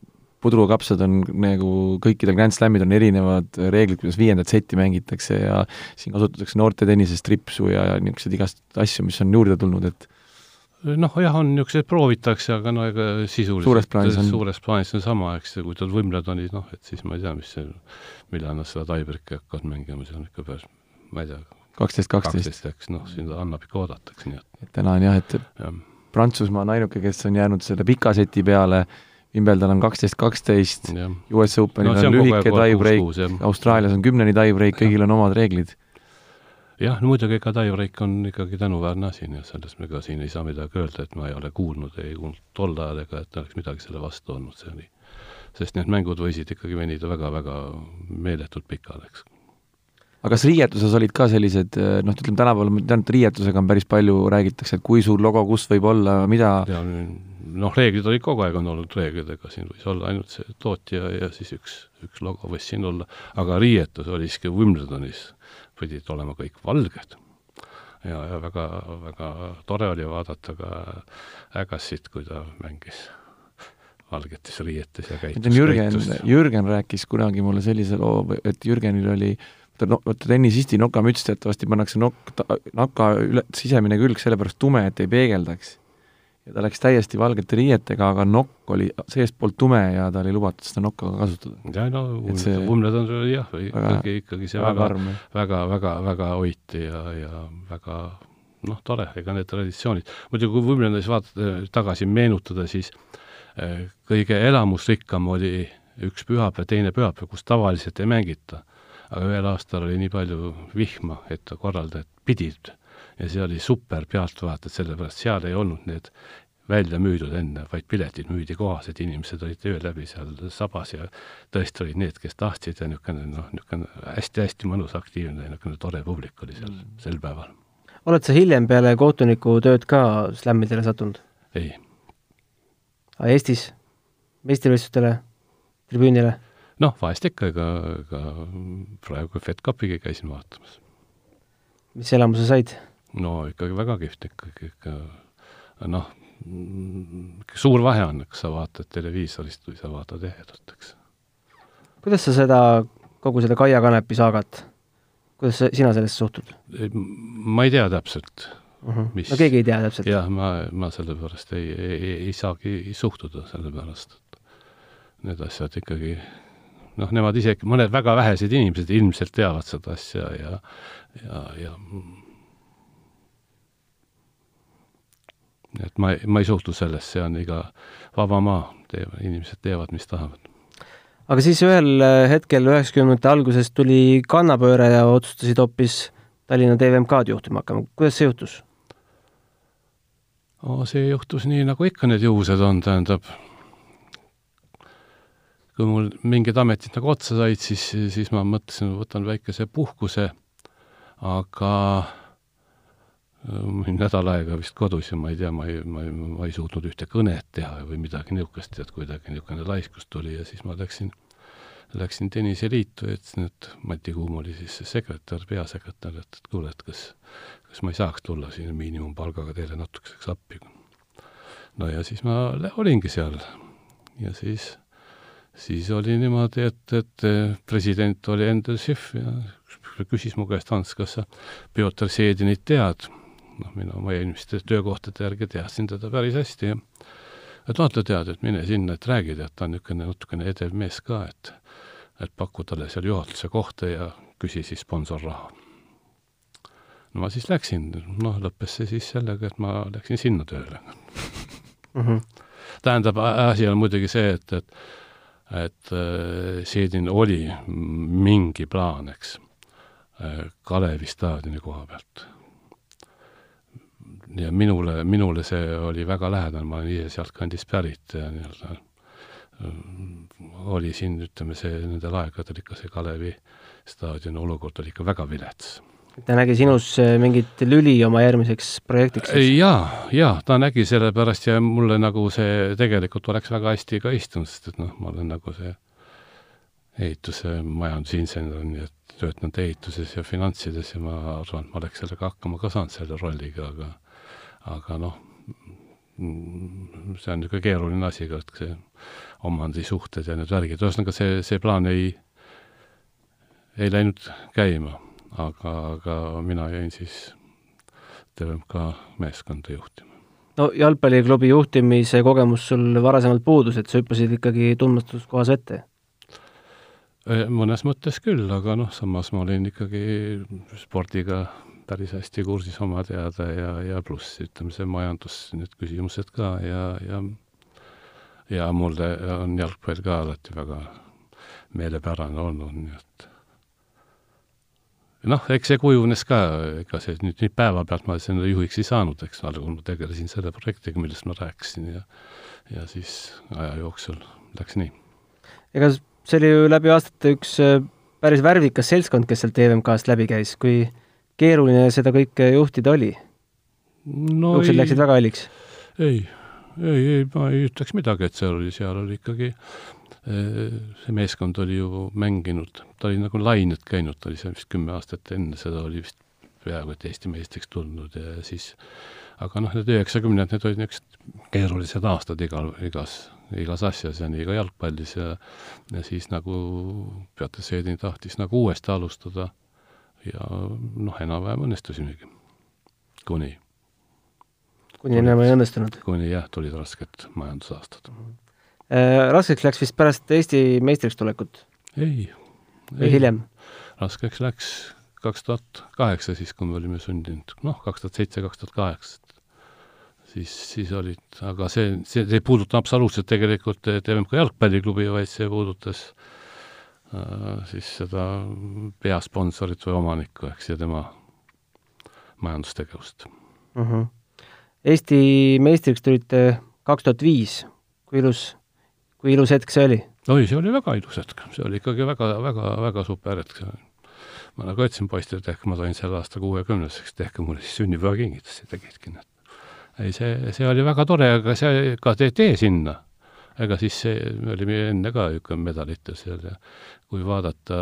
pudrukapsad on nagu kõikidel Grand Slamid on erinevad reeglid, kuidas viiendat setti mängitakse ja siin kasutatakse noorte tennises tripsu ja, ja niisuguseid igast asju, mis on juurde tulnud, et noh, jah, on niisuguseid proovitakse, aga no ega sisuliselt suures plaanis on, suures plaanis on sama, eks, kui ta Wimbledonis, noh, et siis ma ei tea, mis see, millal nad seda tiebreaki hakkavad mängima, see on ikka päris ma ei tea, kaksteist, kaksteist, eks noh, siin annab ikka oodata, eks nii et. et täna on jah, et ja. Prantsusmaa on ainuke, kes on jäänud selle pika seti peale, Wimbledon on kaksteist, kaksteist, US Openil no, on, on lühike tie-break, Austraalias on kümneni tie-break, kõigil on omad reeglid. Jah, no muidugi ega tie-break on ikkagi tänuväärne asi, nii et sellest me ka siin ei saa midagi öelda, et ma ei ole kuulnud, ei kuulnud tol ajal ega et oleks midagi selle vastu olnud, see oli, sest need mängud võisid ikkagi venida väga-väga meeletult pikale, eks. Aga kas riietuses olid ka sellised noh, ütleme tänapäeval ma tean, et riietusega on päris palju, räägitakse, et kui suur logo kus võib olla, mida noh, reeglid olid kogu aeg, on olnud reeglid, ega siin võis olla ainult see tootja ja siis üks, üks logo võis siin olla, aga riietus oli siiski Wimbledonis, pidid olema kõik valged. ja, ja väga, väga tore oli vaadata ka Ägassit, kui ta mängis valgetes riietes ja käitus. Jürgen, Jürgen rääkis kunagi mulle sellise loo, et Jürgenil oli vaata no, vaata tennisisti nokamüts teatavasti pannakse nokk, naka üle, sisemine külg sellepärast tume, et ei peegeldaks. Ja ta läks täiesti valgete riietega, aga nokk oli seestpoolt tume ja tal ei lubatud seda nokka kasutada. ja no Wimbledon oli jah, ikkagi, ikkagi see väga, väga, väga, väga, väga hoiti ja, ja väga noh, tore, ega need traditsioonid, muidugi kui Wimbledonis vaadata, tagasi meenutada, siis eh, kõige elamusrikkam oli üks pühapäev, teine pühapäev, kus tavaliselt ei mängita. Aga ühel aastal oli nii palju vihma, et korraldajad pidid ja see oli super pealtvaated, sellepärast seal ei olnud need välja müüdud enne, vaid piletid müüdi kohas, et inimesed olid öö läbi seal sabas ja tõesti olid need, kes tahtsid ja niisugune noh, niisugune hästi-hästi mõnus, aktiivne, niisugune tore publik oli seal mm. sel päeval. oled sa hiljem peale kohtuniku tööd ka slämmidele sattunud? ei. Eestis meistrivõistlustele, tribüünile? noh, vahest ikka, ega, ega praegu FedCupiga käisin vaatamas. mis elamuse said? No ikkagi väga kihvt ikkagi, ikka noh, suur vahe on, kas sa vaatad televiisorist või sa vaatad ehedalt, eks. kuidas sa seda, kogu seda Kaia Kanepi saagat, kuidas sa, sina sellesse suhtud? ma ei tea täpselt uh. -huh. Mis... no keegi ei tea täpselt? jah, ma, ma sellepärast ei, ei, ei, ei saagi suhtuda, sellepärast et need asjad ikkagi noh, nemad isegi, mõned väga vähesed inimesed ilmselt teavad seda asja ja, ja, ja et ma, ma ei suhtu sellesse, see on iga vaba maa, teevad, inimesed teevad, mis tahavad. aga siis ühel äh, hetkel üheksakümnendate alguses tuli kannapööre ja otsustasid hoopis Tallinna TVMK-d juhtima hakkama, kuidas see juhtus? see juhtus nii, nagu ikka need juhused on, tähendab kui mul mingid ametid nagu otsa said, siis, siis ma mõtlesin, võtan väikese puhkuse, aga olin nädal aega vist kodus ja ma ei tea, ma ei, ma ei, ma ei suutnud ühte kõnet teha või midagi niisugust, et kuidagi niisugune laiskus tuli ja siis ma läksin, läksin tenniseliitu ja ütlesin, et Mati Kuum oli siis see sekretär, peasekretär, et, et kuule, et kas, kas ma ei saaks tulla siin miinimumpalgaga teile natukeseks appi. no ja siis ma olingi seal ja siis siis oli niimoodi, et, et president oli Endel Schiff ja küsis mu käest, Hans, kas sa Pjotor Seedinit tead? Noh, mina oma eelmiste töökohtade järgi teadsin teda päris hästi ja et vaata, tead, et mine sinna, et räägi, tead, ta on niisugune natukene edev mees ka, et et paku talle seal juhatuse kohta ja küsi siis sponsorraha. no ma siis läksin, noh, lõppes see siis sellega, et ma läksin sinna tööle mm. -hmm. tähendab, asi on muidugi see, et, et et äh, siin oli mingi plaan, eks, äh, Kalevi staadioni koha pealt. Ja minule, minule see oli väga lähedane, ma olen ise sealtkandist pärit ja nii-öelda oli siin, ütleme, see nendel aegadel ikka see Kalevi staadioni olukord oli ikka väga vilets. ta nägi sinus äh, mingit lüli oma järgmiseks projektiks? jaa, jaa, ta nägi sellepärast ja mulle nagu see tegelikult oleks väga hästi ka istunud, sest et noh, ma olen nagu see ehituse majandusinsener, nii et töötanud ehituses ja finantsides ja ma arvan, et ma oleks sellega hakkama ka saanud, selle rolliga, aga aga noh, see on niisugune keeruline asi et see omandisuhted ja need värgid, ühesõnaga see, see plaan ei, ei läinud käima, aga, aga mina jäin siis TVMK meeskonda juhtima. no jalgpalliklubi juhtimise kogemus sul varasemalt puudus, et sa hüppasid ikkagi tundmatuskohas ette? mõnes mõttes küll, aga noh, samas ma olin ikkagi spordiga päris hästi kursis oma teada ja, ja pluss ütleme, see majandus, need küsimused ka ja, ja ja mulle on jalgpall ka alati väga meelepärane olnud, nii et noh, eks see kujunes ka, ega see nüüd, nüüd päevapealt ma selle juhiks ei saanud, eks, algul ma tegelesin selle projektiga, millest ma rääkisin ja ja siis aja jooksul läks nii. ega see oli ju läbi aastate üks äh, päris värvikas seltskond, kes sealt EVMK-st läbi käis, kui keeruline seda kõike juhtida oli no? juuksed läksid väga halliks? ei, ei, ei, ma ei ütleks midagi, et seal oli, seal oli ikkagi eh, see meeskond oli ju mänginud, ta oli nagu lained käinud, ta oli seal vist kümme aastat enne seda oli vist peaaegu et Eesti meistriks tulnud ja siis aga noh, need üheksakümnendad, need olid niisugused keerulised aastad igal, igas, igas asjas ja nii ka jalgpallis ja ja siis nagu Peater Seedin tahtis nagu uuesti alustada ja noh, enam-vähem õnnestusimegi. kuni. kuni enam ei õnnestunud? kuni jah, tulid rasked majandusaastad äh,. Raskeks läks vist pärast Eesti meistriks tulekut? ei. või hiljem? raskeks läks kaks tuhat kaheksa, siis kui me olime sundinud, noh, kaks tuhat seitse, kaks tuhat kaheksa, siis, siis olid, aga see, see ei puuduta absoluutselt tegelikult TMK jalgpalliklubi, vaid see puudutas Äh, siis seda peasponsorit või omanikku, eks, ja tema majandustegevust mm. -hmm. Eesti meistriks tulite kaks tuhat viis, kui ilus, kui ilus hetk see oli? oi, see oli väga ilus hetk, see oli ikkagi väga, väga, väga super hetk. ma nagu ütlesin poistele, et ehk ma sain sel aastal kuuekümneseks, tehke mulle siis sünnipäevakingitusi, tegidki nad. ei, see, see oli väga tore, aga see ka tee, tee sinna ega siis see, me olime enne ka niisugune medalites seal ja kui vaadata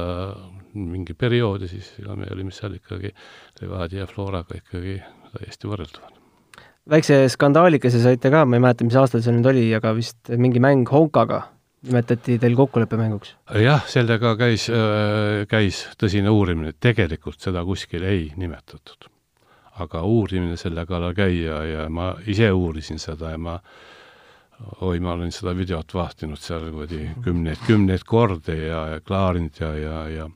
mingi perioodi, siis ega me olime seal ikkagi Levadia ja Floraga ikkagi täiesti võrreldavad. väikse skandaalikese saite ka, ma ei mäleta, mis aastal see nüüd oli, aga vist mingi mäng Honkaga nimetati teil kokkuleppemänguks? jah, sellega käis, käis tõsine uurimine, tegelikult seda kuskil ei nimetatud. aga uurimine selle kallal käia ja ma ise uurisin seda ja ma oi, ma olen seda videot vahtinud seal niimoodi kümneid, kümneid kordi ja, ja klaarinud ja, ja, ja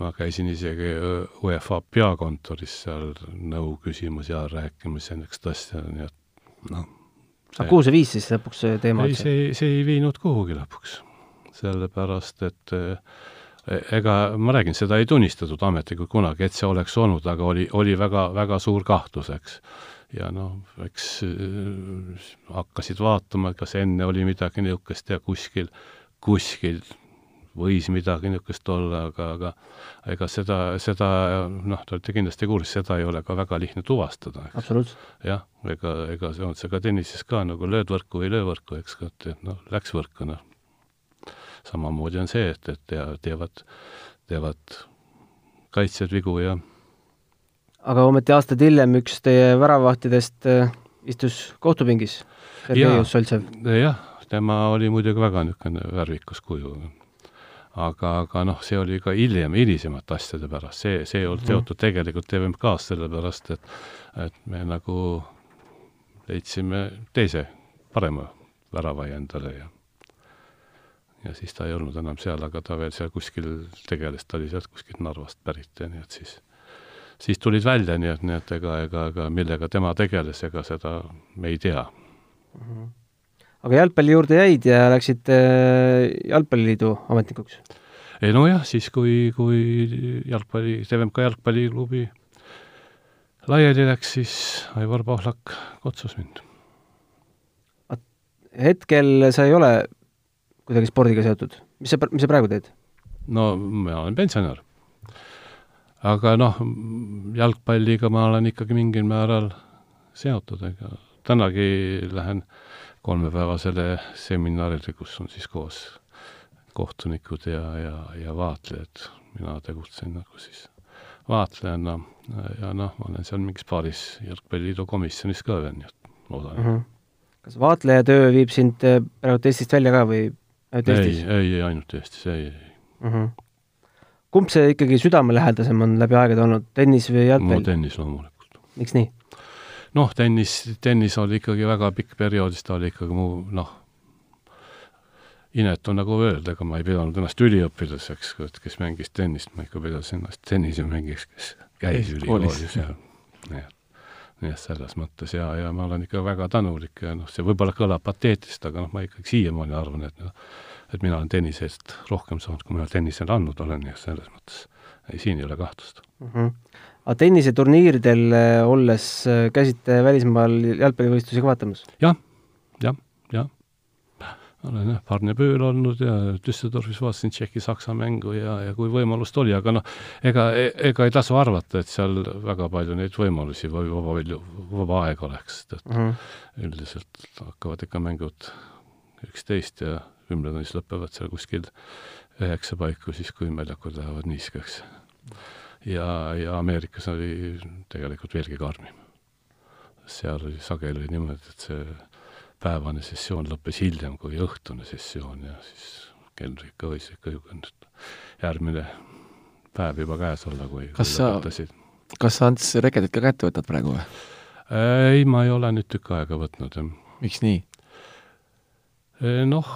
ma käisin isegi UEFA peakontoris seal nõu küsimas ja rääkimas ja niisugust asja, nii et noh. aga kuhu see viis siis lõpuks, see teema? ei, see, see ei viinud kuhugi lõpuks. sellepärast, et e, ega ma räägin, seda ei tunnistatud ametlikult kunagi, et see oleks olnud, aga oli, oli väga, väga suur kahtlus, eks ja noh, eks äh, hakkasid vaatama, kas enne oli midagi niisugust ja kuskil, kuskil võis midagi niisugust olla, aga, aga ega seda, seda noh, te olete kindlasti kursis, seda ei ole ka väga lihtne tuvastada. jah, ega, ega see on see ka tennises ka nagu lööd võrku või ei löö võrku, eks, et noh, läks võrku, noh. samamoodi on see, et, et teevad, teevad kaitsjad vigu ja aga ometi aastaid hiljem üks teie väravahtidest äh, istus kohtupingis, Sergei Ussoltsev. jah, tema oli muidugi väga niisugune värvikas kuju. aga, aga noh, see oli ka hiljem, hilisemate asjade pärast, see, see ei olnud mhm. seotud tegelikult TVMK-st, sellepärast et et me nagu leidsime teise, parema väravai endale ja ja siis ta ei olnud enam seal, aga ta veel seal kuskil tegeles, ta oli sealt kuskilt Narvast pärit ja nii et siis siis tulid välja, nii et, nii et ega, ega, ega millega tema tegeles, ega seda me ei tea mm. -hmm. aga jalgpalli juurde jäid ja läksid äh, Jalgpalliliidu ametnikuks? nojah, siis kui, kui jalgpalli, TVMK jalgpalliklubi laiali läks, siis Aivar Pohlak kutsus mind. hetkel sa ei ole kuidagi spordiga seotud, mis sa, mis sa praegu teed? no ma olen pensionär. Aga noh, jalgpalliga ma olen ikkagi mingil määral seotud, ega tänagi lähen kolmepäevasele seminarile, kus on siis koos kohtunikud ja, ja, ja vaatlejad, mina tegutsen nagu siis vaatlejana ja noh, ma olen seal mingis paaris Jalgpalliliidu komisjonis ka veel, nii et loodan mm. -hmm. kas vaatleja töö viib sind äh, praegu Eestist välja ka või ainult Eestis? ei, ei, ei ainult Eestis, ei, ei mm. -hmm. Kumb see ikkagi südamelähedasem on läbi aegade olnud, tennis või jalgpall? no tennis loomulikult. miks nii? noh, tennis, tennis oli ikkagi väga pikk periood, siis ta oli ikkagi mu noh, inetu nagu öelda, ega ma ei pidanud ennast üliõpilaseks, kes mängis tennist, ma ikka pidasin ennast tennisemängiks, kes käis ülikoolis ja nii et, nii et selles mõttes ja, ja ma olen ikka väga tänulik ja noh, see võib-olla kõlab pateetiliselt, aga noh, ma ikkagi siiamaani arvan, et noh, et mina olen tennise eest rohkem saanud, kui ma tennisele andnud olen, nii et selles mõttes ei, siin ei ole kahtlust mm. -hmm. aga tenniseturniiridel äh, olles äh, käisite välismaal jalgpallivõistlusi ka vaatamas ja,? jah, jah, jah. olen jah, Barnebüül olnud ja Düsseldorfis vaatasin Tšehhi-Saksa mängu ja, ja kui võimalust oli, aga noh, ega, ega ei tasu arvata, et seal väga palju neid võimalusi või vaba, vaba aega oleks, et mm -hmm. üldiselt hakkavad ikka mängud üksteist ja kümnetunnis lõpevad seal kuskil üheksa paiku, siis kui väljakud lähevad niiskeks. ja, ja Ameerikas oli tegelikult veelgi karmim. seal oli sageli niimoodi, et see päevane sessioon lõppes hiljem kui õhtune sessioon ja siis kelder ikka võis ikka järgmine päev juba käes olla, kui kas sa, kas sa Ants reketit ka kätte võtad praegu või? ei, ma ei ole nüüd tükk aega võtnud, jah. miks nii? Noh,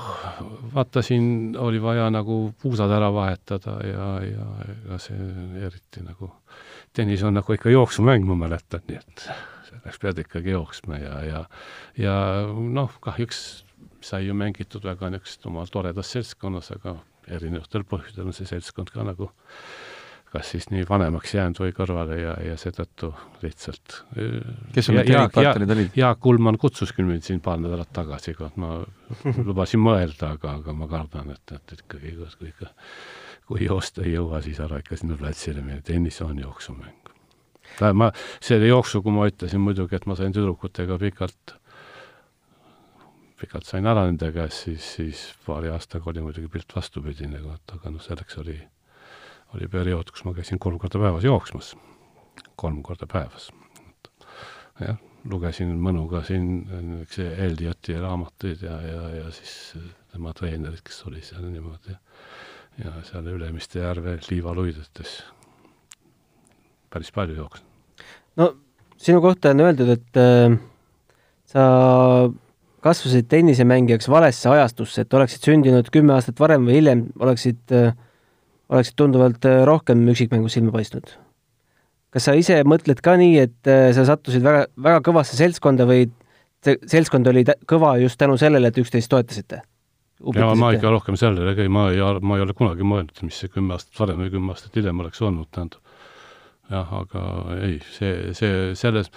vaata siin oli vaja nagu puusad ära vahetada ja, ja ega see eriti nagu, tennis on nagu ikka jooksumäng, ma mäletan, nii et selleks pead ikkagi jooksma ja, ja ja noh, kahjuks sai ju mängitud väga niisugust omal toredas seltskonnas, aga erinevatel põhjustel on see seltskond ka nagu kas siis nii vanemaks jäänud või kõrvale ja, ja seetõttu lihtsalt kes sul need treeningpartnerid olid? Jaak Kullmann kutsus küll mind siin paar nädalat tagasi, kui ma *laughs* lubasin mõelda, aga, aga ma kardan, et, et ikkagi, kui ikka, kui joosta ei jõua, siis ära ikka sinna platsile minna, tennis on jooksumäng. ma, selle jooksu, kui ma ütlesin muidugi, et ma sain tüdrukutega pikalt pikalt sain ära nende käest, siis, siis paari aastaga oli muidugi pilt vastupidine, aga noh, selleks oli oli periood, kus ma käisin kolm korda päevas jooksmas, kolm korda päevas. jah, lugesin mõnuga siin niisuguse Ellioti raamatuid ja, ja, ja siis tema treenerid, kes oli seal niimoodi ja seal Ülemiste järve liivaluidetes päris palju jooksnud. no sinu kohta on öeldud, et äh, sa kasvasid tennisemängijaks valesse ajastusse, et oleksid sündinud kümme aastat varem või hiljem, oleksid äh, oleksid tunduvalt äh, rohkem üksikmängus silma paistnud. kas sa ise mõtled ka nii, et äh, sa sattusid väga, väga kõvasse seltskonda või see seltskond oli kõva just tänu sellele, et üksteist toetasite? ja ma ikka rohkem sellele, ega ma ei, ma ei ole kunagi mõelnud, mis see kümme aastat varem või kümme aastat hiljem oleks olnud, tähendab. jah, aga ei, see, see, selles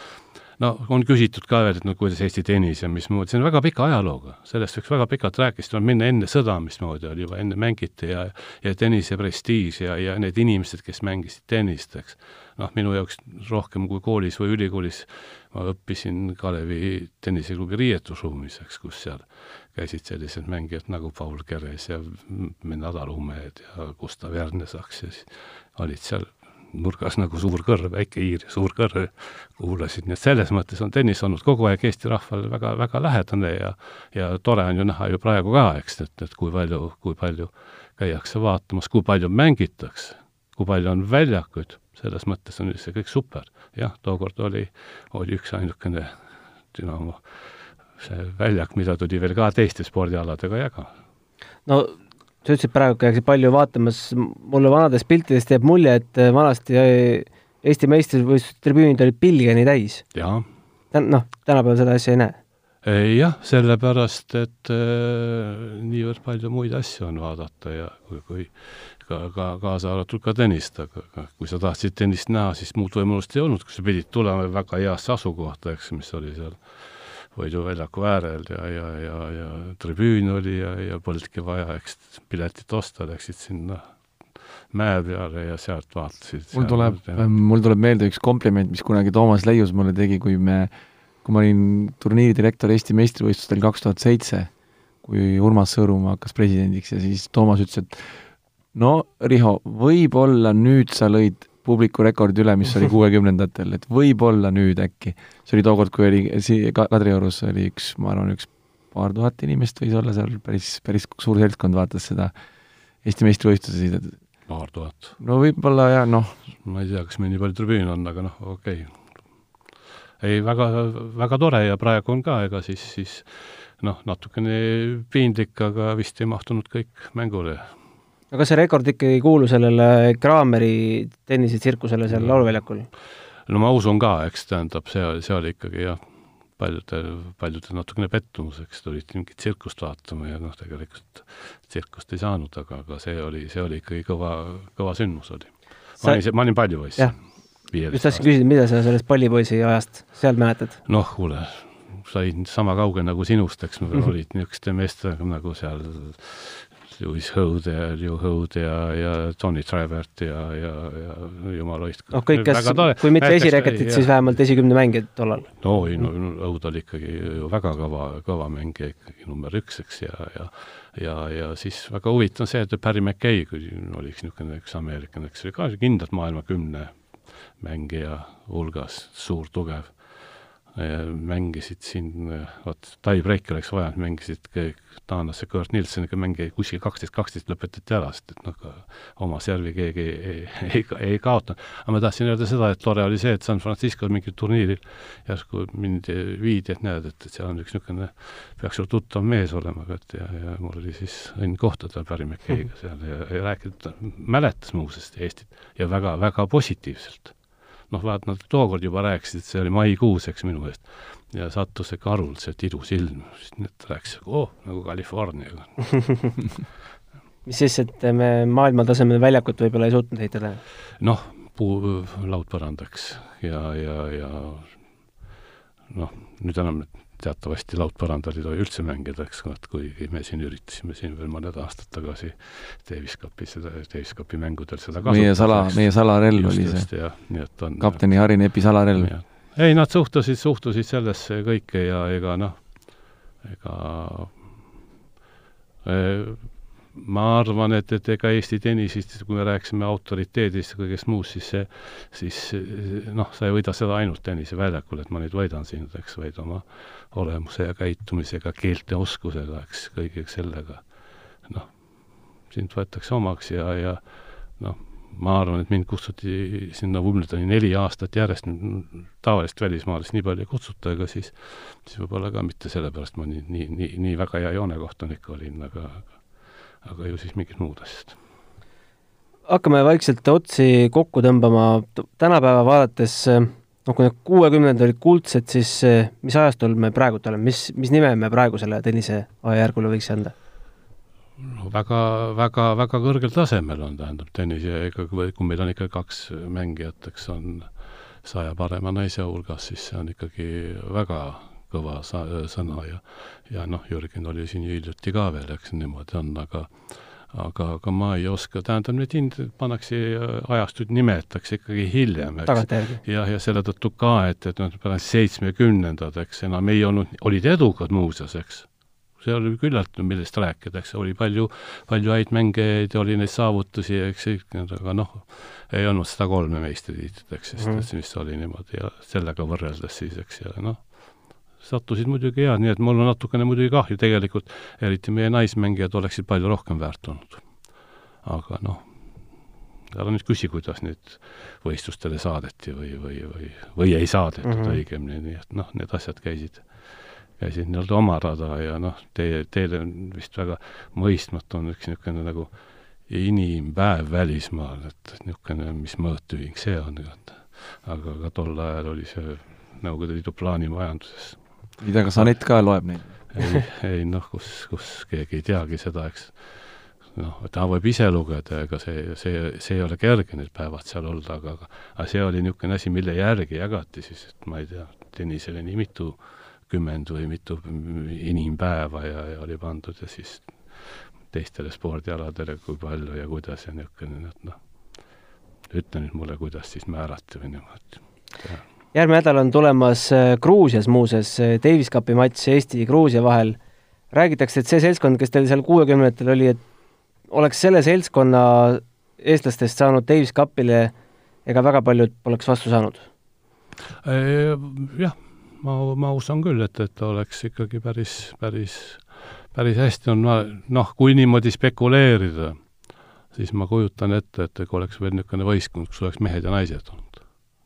no on küsitud ka veel, et no kuidas Eesti tennis ja mismoodi, see on väga pika ajalooga, sellest võiks väga pikalt rääkida, tuleb minna enne sõda, mismoodi oli juba, enne mängiti ja ja tennise prestiiž ja, ja need inimesed, kes mängisid tennist, eks. noh, minu jaoks rohkem kui koolis või ülikoolis ma õppisin Kalevi tenniseklubi riietusruumis, eks, kus seal käisid sellised mängijad nagu Paul Keres ja Nadal Umed ja Gustav Järnesaks ja siis olid seal nurgas nagu suur kõrv, väike hiir ja suur kõrv kuulasid, nii et selles mõttes on tennis olnud kogu aeg Eesti rahvale väga, väga lähedane ja ja tore on ju näha ju praegu ka, eks, et, et kui palju, kui palju käiakse vaatamas, kui palju mängitakse, kui palju on väljakuid, selles mõttes on see kõik super. jah, tookord oli, oli üks ainukene Dünamo see väljak, mida tuli veel ka teiste spordialadega jagada. no sa ütlesid praegu, käiakse palju vaatamas, mulle vanadest piltidest jääb mulje, et äh, vanasti äh, Eesti meistrivõistluste tribüünid olid pilgeni täis. jaa. noh, tänapäeval seda asja ei näe. jah, sellepärast, et äh, niivõrd palju muid asju on vaadata ja kui, kui ka, ka kaasa arvatud ka tennist, aga kui sa tahtsid tennist näha, siis muud võimalust ei olnud, kui sa pidid tulema väga heasse asukohta, eks, mis oli seal Võidu väljaku äärel ja, ja, ja, ja tribüün oli ja, ja polnudki vaja, eks, piletit osta, läksid sinna mäe peale ja sealt vaatasid. mul tuleb, mul tuleb meelde üks kompliment, mis kunagi Toomas Leius mulle tegi, kui me kui ma olin turniiridirektor Eesti meistrivõistlustel kaks tuhat seitse, kui Urmas Sõõrumaa hakkas presidendiks ja siis Toomas ütles, et no Riho, võib-olla nüüd sa lõid publiku rekordi üle, mis oli *laughs* kuuekümnendatel, et võib-olla nüüd äkki. see oli tookord, kui oli si-, Kadriorus oli üks, ma arvan, üks paar tuhat inimest võis olla seal, päris, päris suur seltskond vaatas seda Eesti meistrivõistlusi. paar tuhat? no võib-olla jah, noh. ma ei tea, kas meil nii palju tribüüne on, aga noh, okei okay ei, väga, väga tore ja praegu on ka, ega siis, siis noh, natukene piinlik, aga vist ei mahtunud kõik mängule. Aga see rekord ikkagi ei kuulu sellele Kraameri tennisetsirkusele seal lauluväljakul? no ma usun ka, eks tähendab, see, see oli ikkagi jah, paljudel, paljudel natukene pettumus, eks tulid mingit tsirkust vaatama ja noh, tegelikult tsirkust ei saanud, aga, aga see oli, see oli ikkagi kõva, kõva sündmus oli. ma olin, ma olin palju poiss just tahtsin küsida, mida sa sellest pallipoisi ajast seal mäletad? noh, kuule, sain sama kaugel nagu sinust, eks *laughs* olid niisuguste meestega nagu seal Lewis Hode ja Leo Hode ja, ja Tony Trivert ja, ja, ja jumala hoidku. noh, kõik, kes, kui mitte esireketit, siis vähemalt esikümne mängijad tollal. no ei, no Hode oli ikkagi ju väga kõva, kõva mängija, ikkagi number üks, eks, ja, ja ja, ja siis väga huvitav on see, et Barry McKay, kui oli üks niisugune üks ameeriklane, kes oli ka kindlalt maailma kümne mängija hulgas, suur, tugev. Mängisid siin, vot, tie-breaki oleks vaja, mängisid taanlase Kurt Nilssoniga mängi kuskil kaksteist, kaksteist lõpetati ära, sest et noh, oma servi keegi ei, ei, ei, ei kaotanud. aga ma tahtsin öelda seda, et tore oli see, et San Francisco mingil turniiril järsku mind viidi, et näed, et, et seal on üks niisugune, peaks sul tuttav mees olema, et ja, ja mul oli siis õnn kohtuda McKay'ga seal ja, ja rääkida, mäletas muuseas Eestit ja väga, väga positiivselt noh, vaat nad tookord juba rääkisid, see oli maikuus, eks, minu eest, ja sattus ikka haruldaselt ilus ilm, siis need rääkisid, oh, nagu Californiaga *laughs* mis siis, et me maailmatasemel väljakut võib-olla ei suutnud ehitada? noh, puu, laudpõrandaks ja, ja, ja noh, nüüd enam teatavasti laudpõrandal ei tohi üldse mängida, eks, kuigi me siin üritasime siin veel mõned aastad tagasi Davis Cupi seda, Davis Cupi mängudel seda kasutada. meie sala, meie salarelv oli see. nii et on kapteni Harri Nepi salarelv. ei, nad suhtusid, suhtusid sellesse kõike ja ega noh, ega ma arvan, et, et ega Eesti tennisist, kui me rääkisime autoriteedist ja kõigest muust, siis see, siis noh, sa ei võida seda ainult tenniseväljakul, et ma nüüd võidan sind, eks, vaid oma olemuse ja käitumisega, keelte oskusega, eks, kõige sellega. noh, sind võetakse omaks ja, ja noh, ma arvan, et mind kutsuti sinna Wimbledoni neli aastat järjest, tavalist välismaalast nii palju ei kutsuta, ega siis, siis võib-olla ka mitte sellepärast ma nii, nii, nii, nii väga hea joonekohtunik olin, aga aga ju siis mingid muud asjad. hakkame vaikselt otsi kokku tõmbama, tänapäeva vaadates noh, kui need kuuekümnendad olid kuldsed, siis mis ajastul me praegult oleme, mis, mis nime me praegusele tennise ajajärgule võiks anda? no väga, väga, väga kõrgel tasemel on, tähendab, tennis ja ega kui, kui meil on ikka kaks mängijat, eks on saja parema naise hulgas, siis see on ikkagi väga kõva sa-, sõna ja ja noh, Jürgen oli siin hiljuti ka veel, eks niimoodi on, aga aga, aga ma ei oska, tähendab, need hind pannakse, ajastud nimetatakse ikkagi hiljem, eks. jah, ja selle tõttu ka, et, et noh, pärast seitsmekümnendad, eks, enam ei olnud, olid edukad muuseas, eks. see oli küllalt, millest rääkida, eks, oli palju, palju häid mängijaid ja oli neid saavutusi, eks, aga noh, ei olnud seda kolme meistritiitlit, eks, sest mm mis oli niimoodi ja sellega võrreldes siis, eks, ja noh, sattusid muidugi head, nii et mul on natukene muidugi kahju tegelikult, eriti meie naismängijad oleksid palju rohkem väärt olnud. aga noh, ära nüüd küsi, kuidas nüüd võistlustele saadeti või, või, või, või ei saadetud mm -hmm. õigemini, nii et noh, need asjad käisid, käisid nii-öelda oma rada ja noh, teie, teile on vist väga mõistmatu, on üks niisugune nagu inimpäev välismaal, et niisugune, mis mõõtühing see on, aga ka tol ajal oli see Nõukogude Liidu plaanimajanduses ei tea, kas Anett ka loeb neid? ei, ei noh, kus, kus keegi ei teagi seda, eks noh, ta võib ise lugeda, ega see, see, see ei ole kerge need päevad seal olla, aga aga see oli niisugune asi, mille järgi jagati siis, et ma ei tea, tennisele nii mitukümmend või mitu inimpäeva ja, ja oli pandud ja siis teistele spordialadele, kui palju ja kuidas ja niisugune, et noh, ütle nüüd mulle, kuidas siis määrati või niimoodi. Järgmine nädal on tulemas äh, Gruusias muuseas äh, Davis Cupi matš Eesti-Gruusia vahel. räägitakse, et see seltskond, kes teil seal kuuekümnendatel oli, et oleks selle seltskonna eestlastest saanud Davis Cupile, ega väga paljud poleks vastu saanud? Jah, ma, ma usun küll, et, et oleks ikkagi päris, päris, päris hästi on, noh, kui niimoodi spekuleerida, siis ma kujutan ette, et kui oleks veel niisugune võistkond, kus oleks mehed ja naised olnud,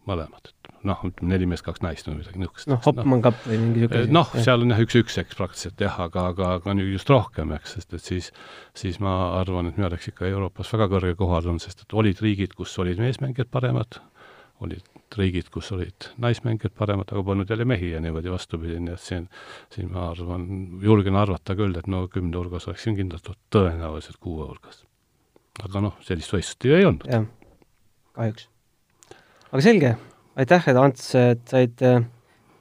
mõlemad, noh, ütleme neli meest, kaks naist või midagi niisugust. noh, Hopman Cup või mingi niisugune noh, seal on jah, üks-üks, eks praktiliselt jah, aga, aga, aga nüüd just rohkem, eks, sest et siis, siis ma arvan, et me oleks ikka Euroopas väga kõrge kohal olnud, sest et olid riigid, kus olid meesmängijad paremad, olid riigid, kus olid naismängijad paremad, aga polnud jälle mehi ja niimoodi vastupidi, nii et siin, siin ma arvan, julgen arvata küll, et no kümne hulgas oleksin kindlalt tõenäoliselt kuue hulgas. aga noh, sellist võistlust ju ei olnud. jah, kahjuks. aga selge aitäh, et Ants, et said äh,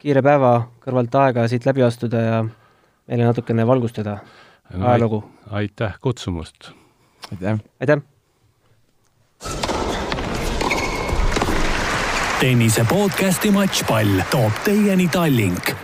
kiire päeva kõrvalt aega siit läbi astuda ja meile natukene valgustada no, ajalugu. aitäh kutsumast! aitäh! aitäh! tennise podcasti Matšpall toob teieni Tallink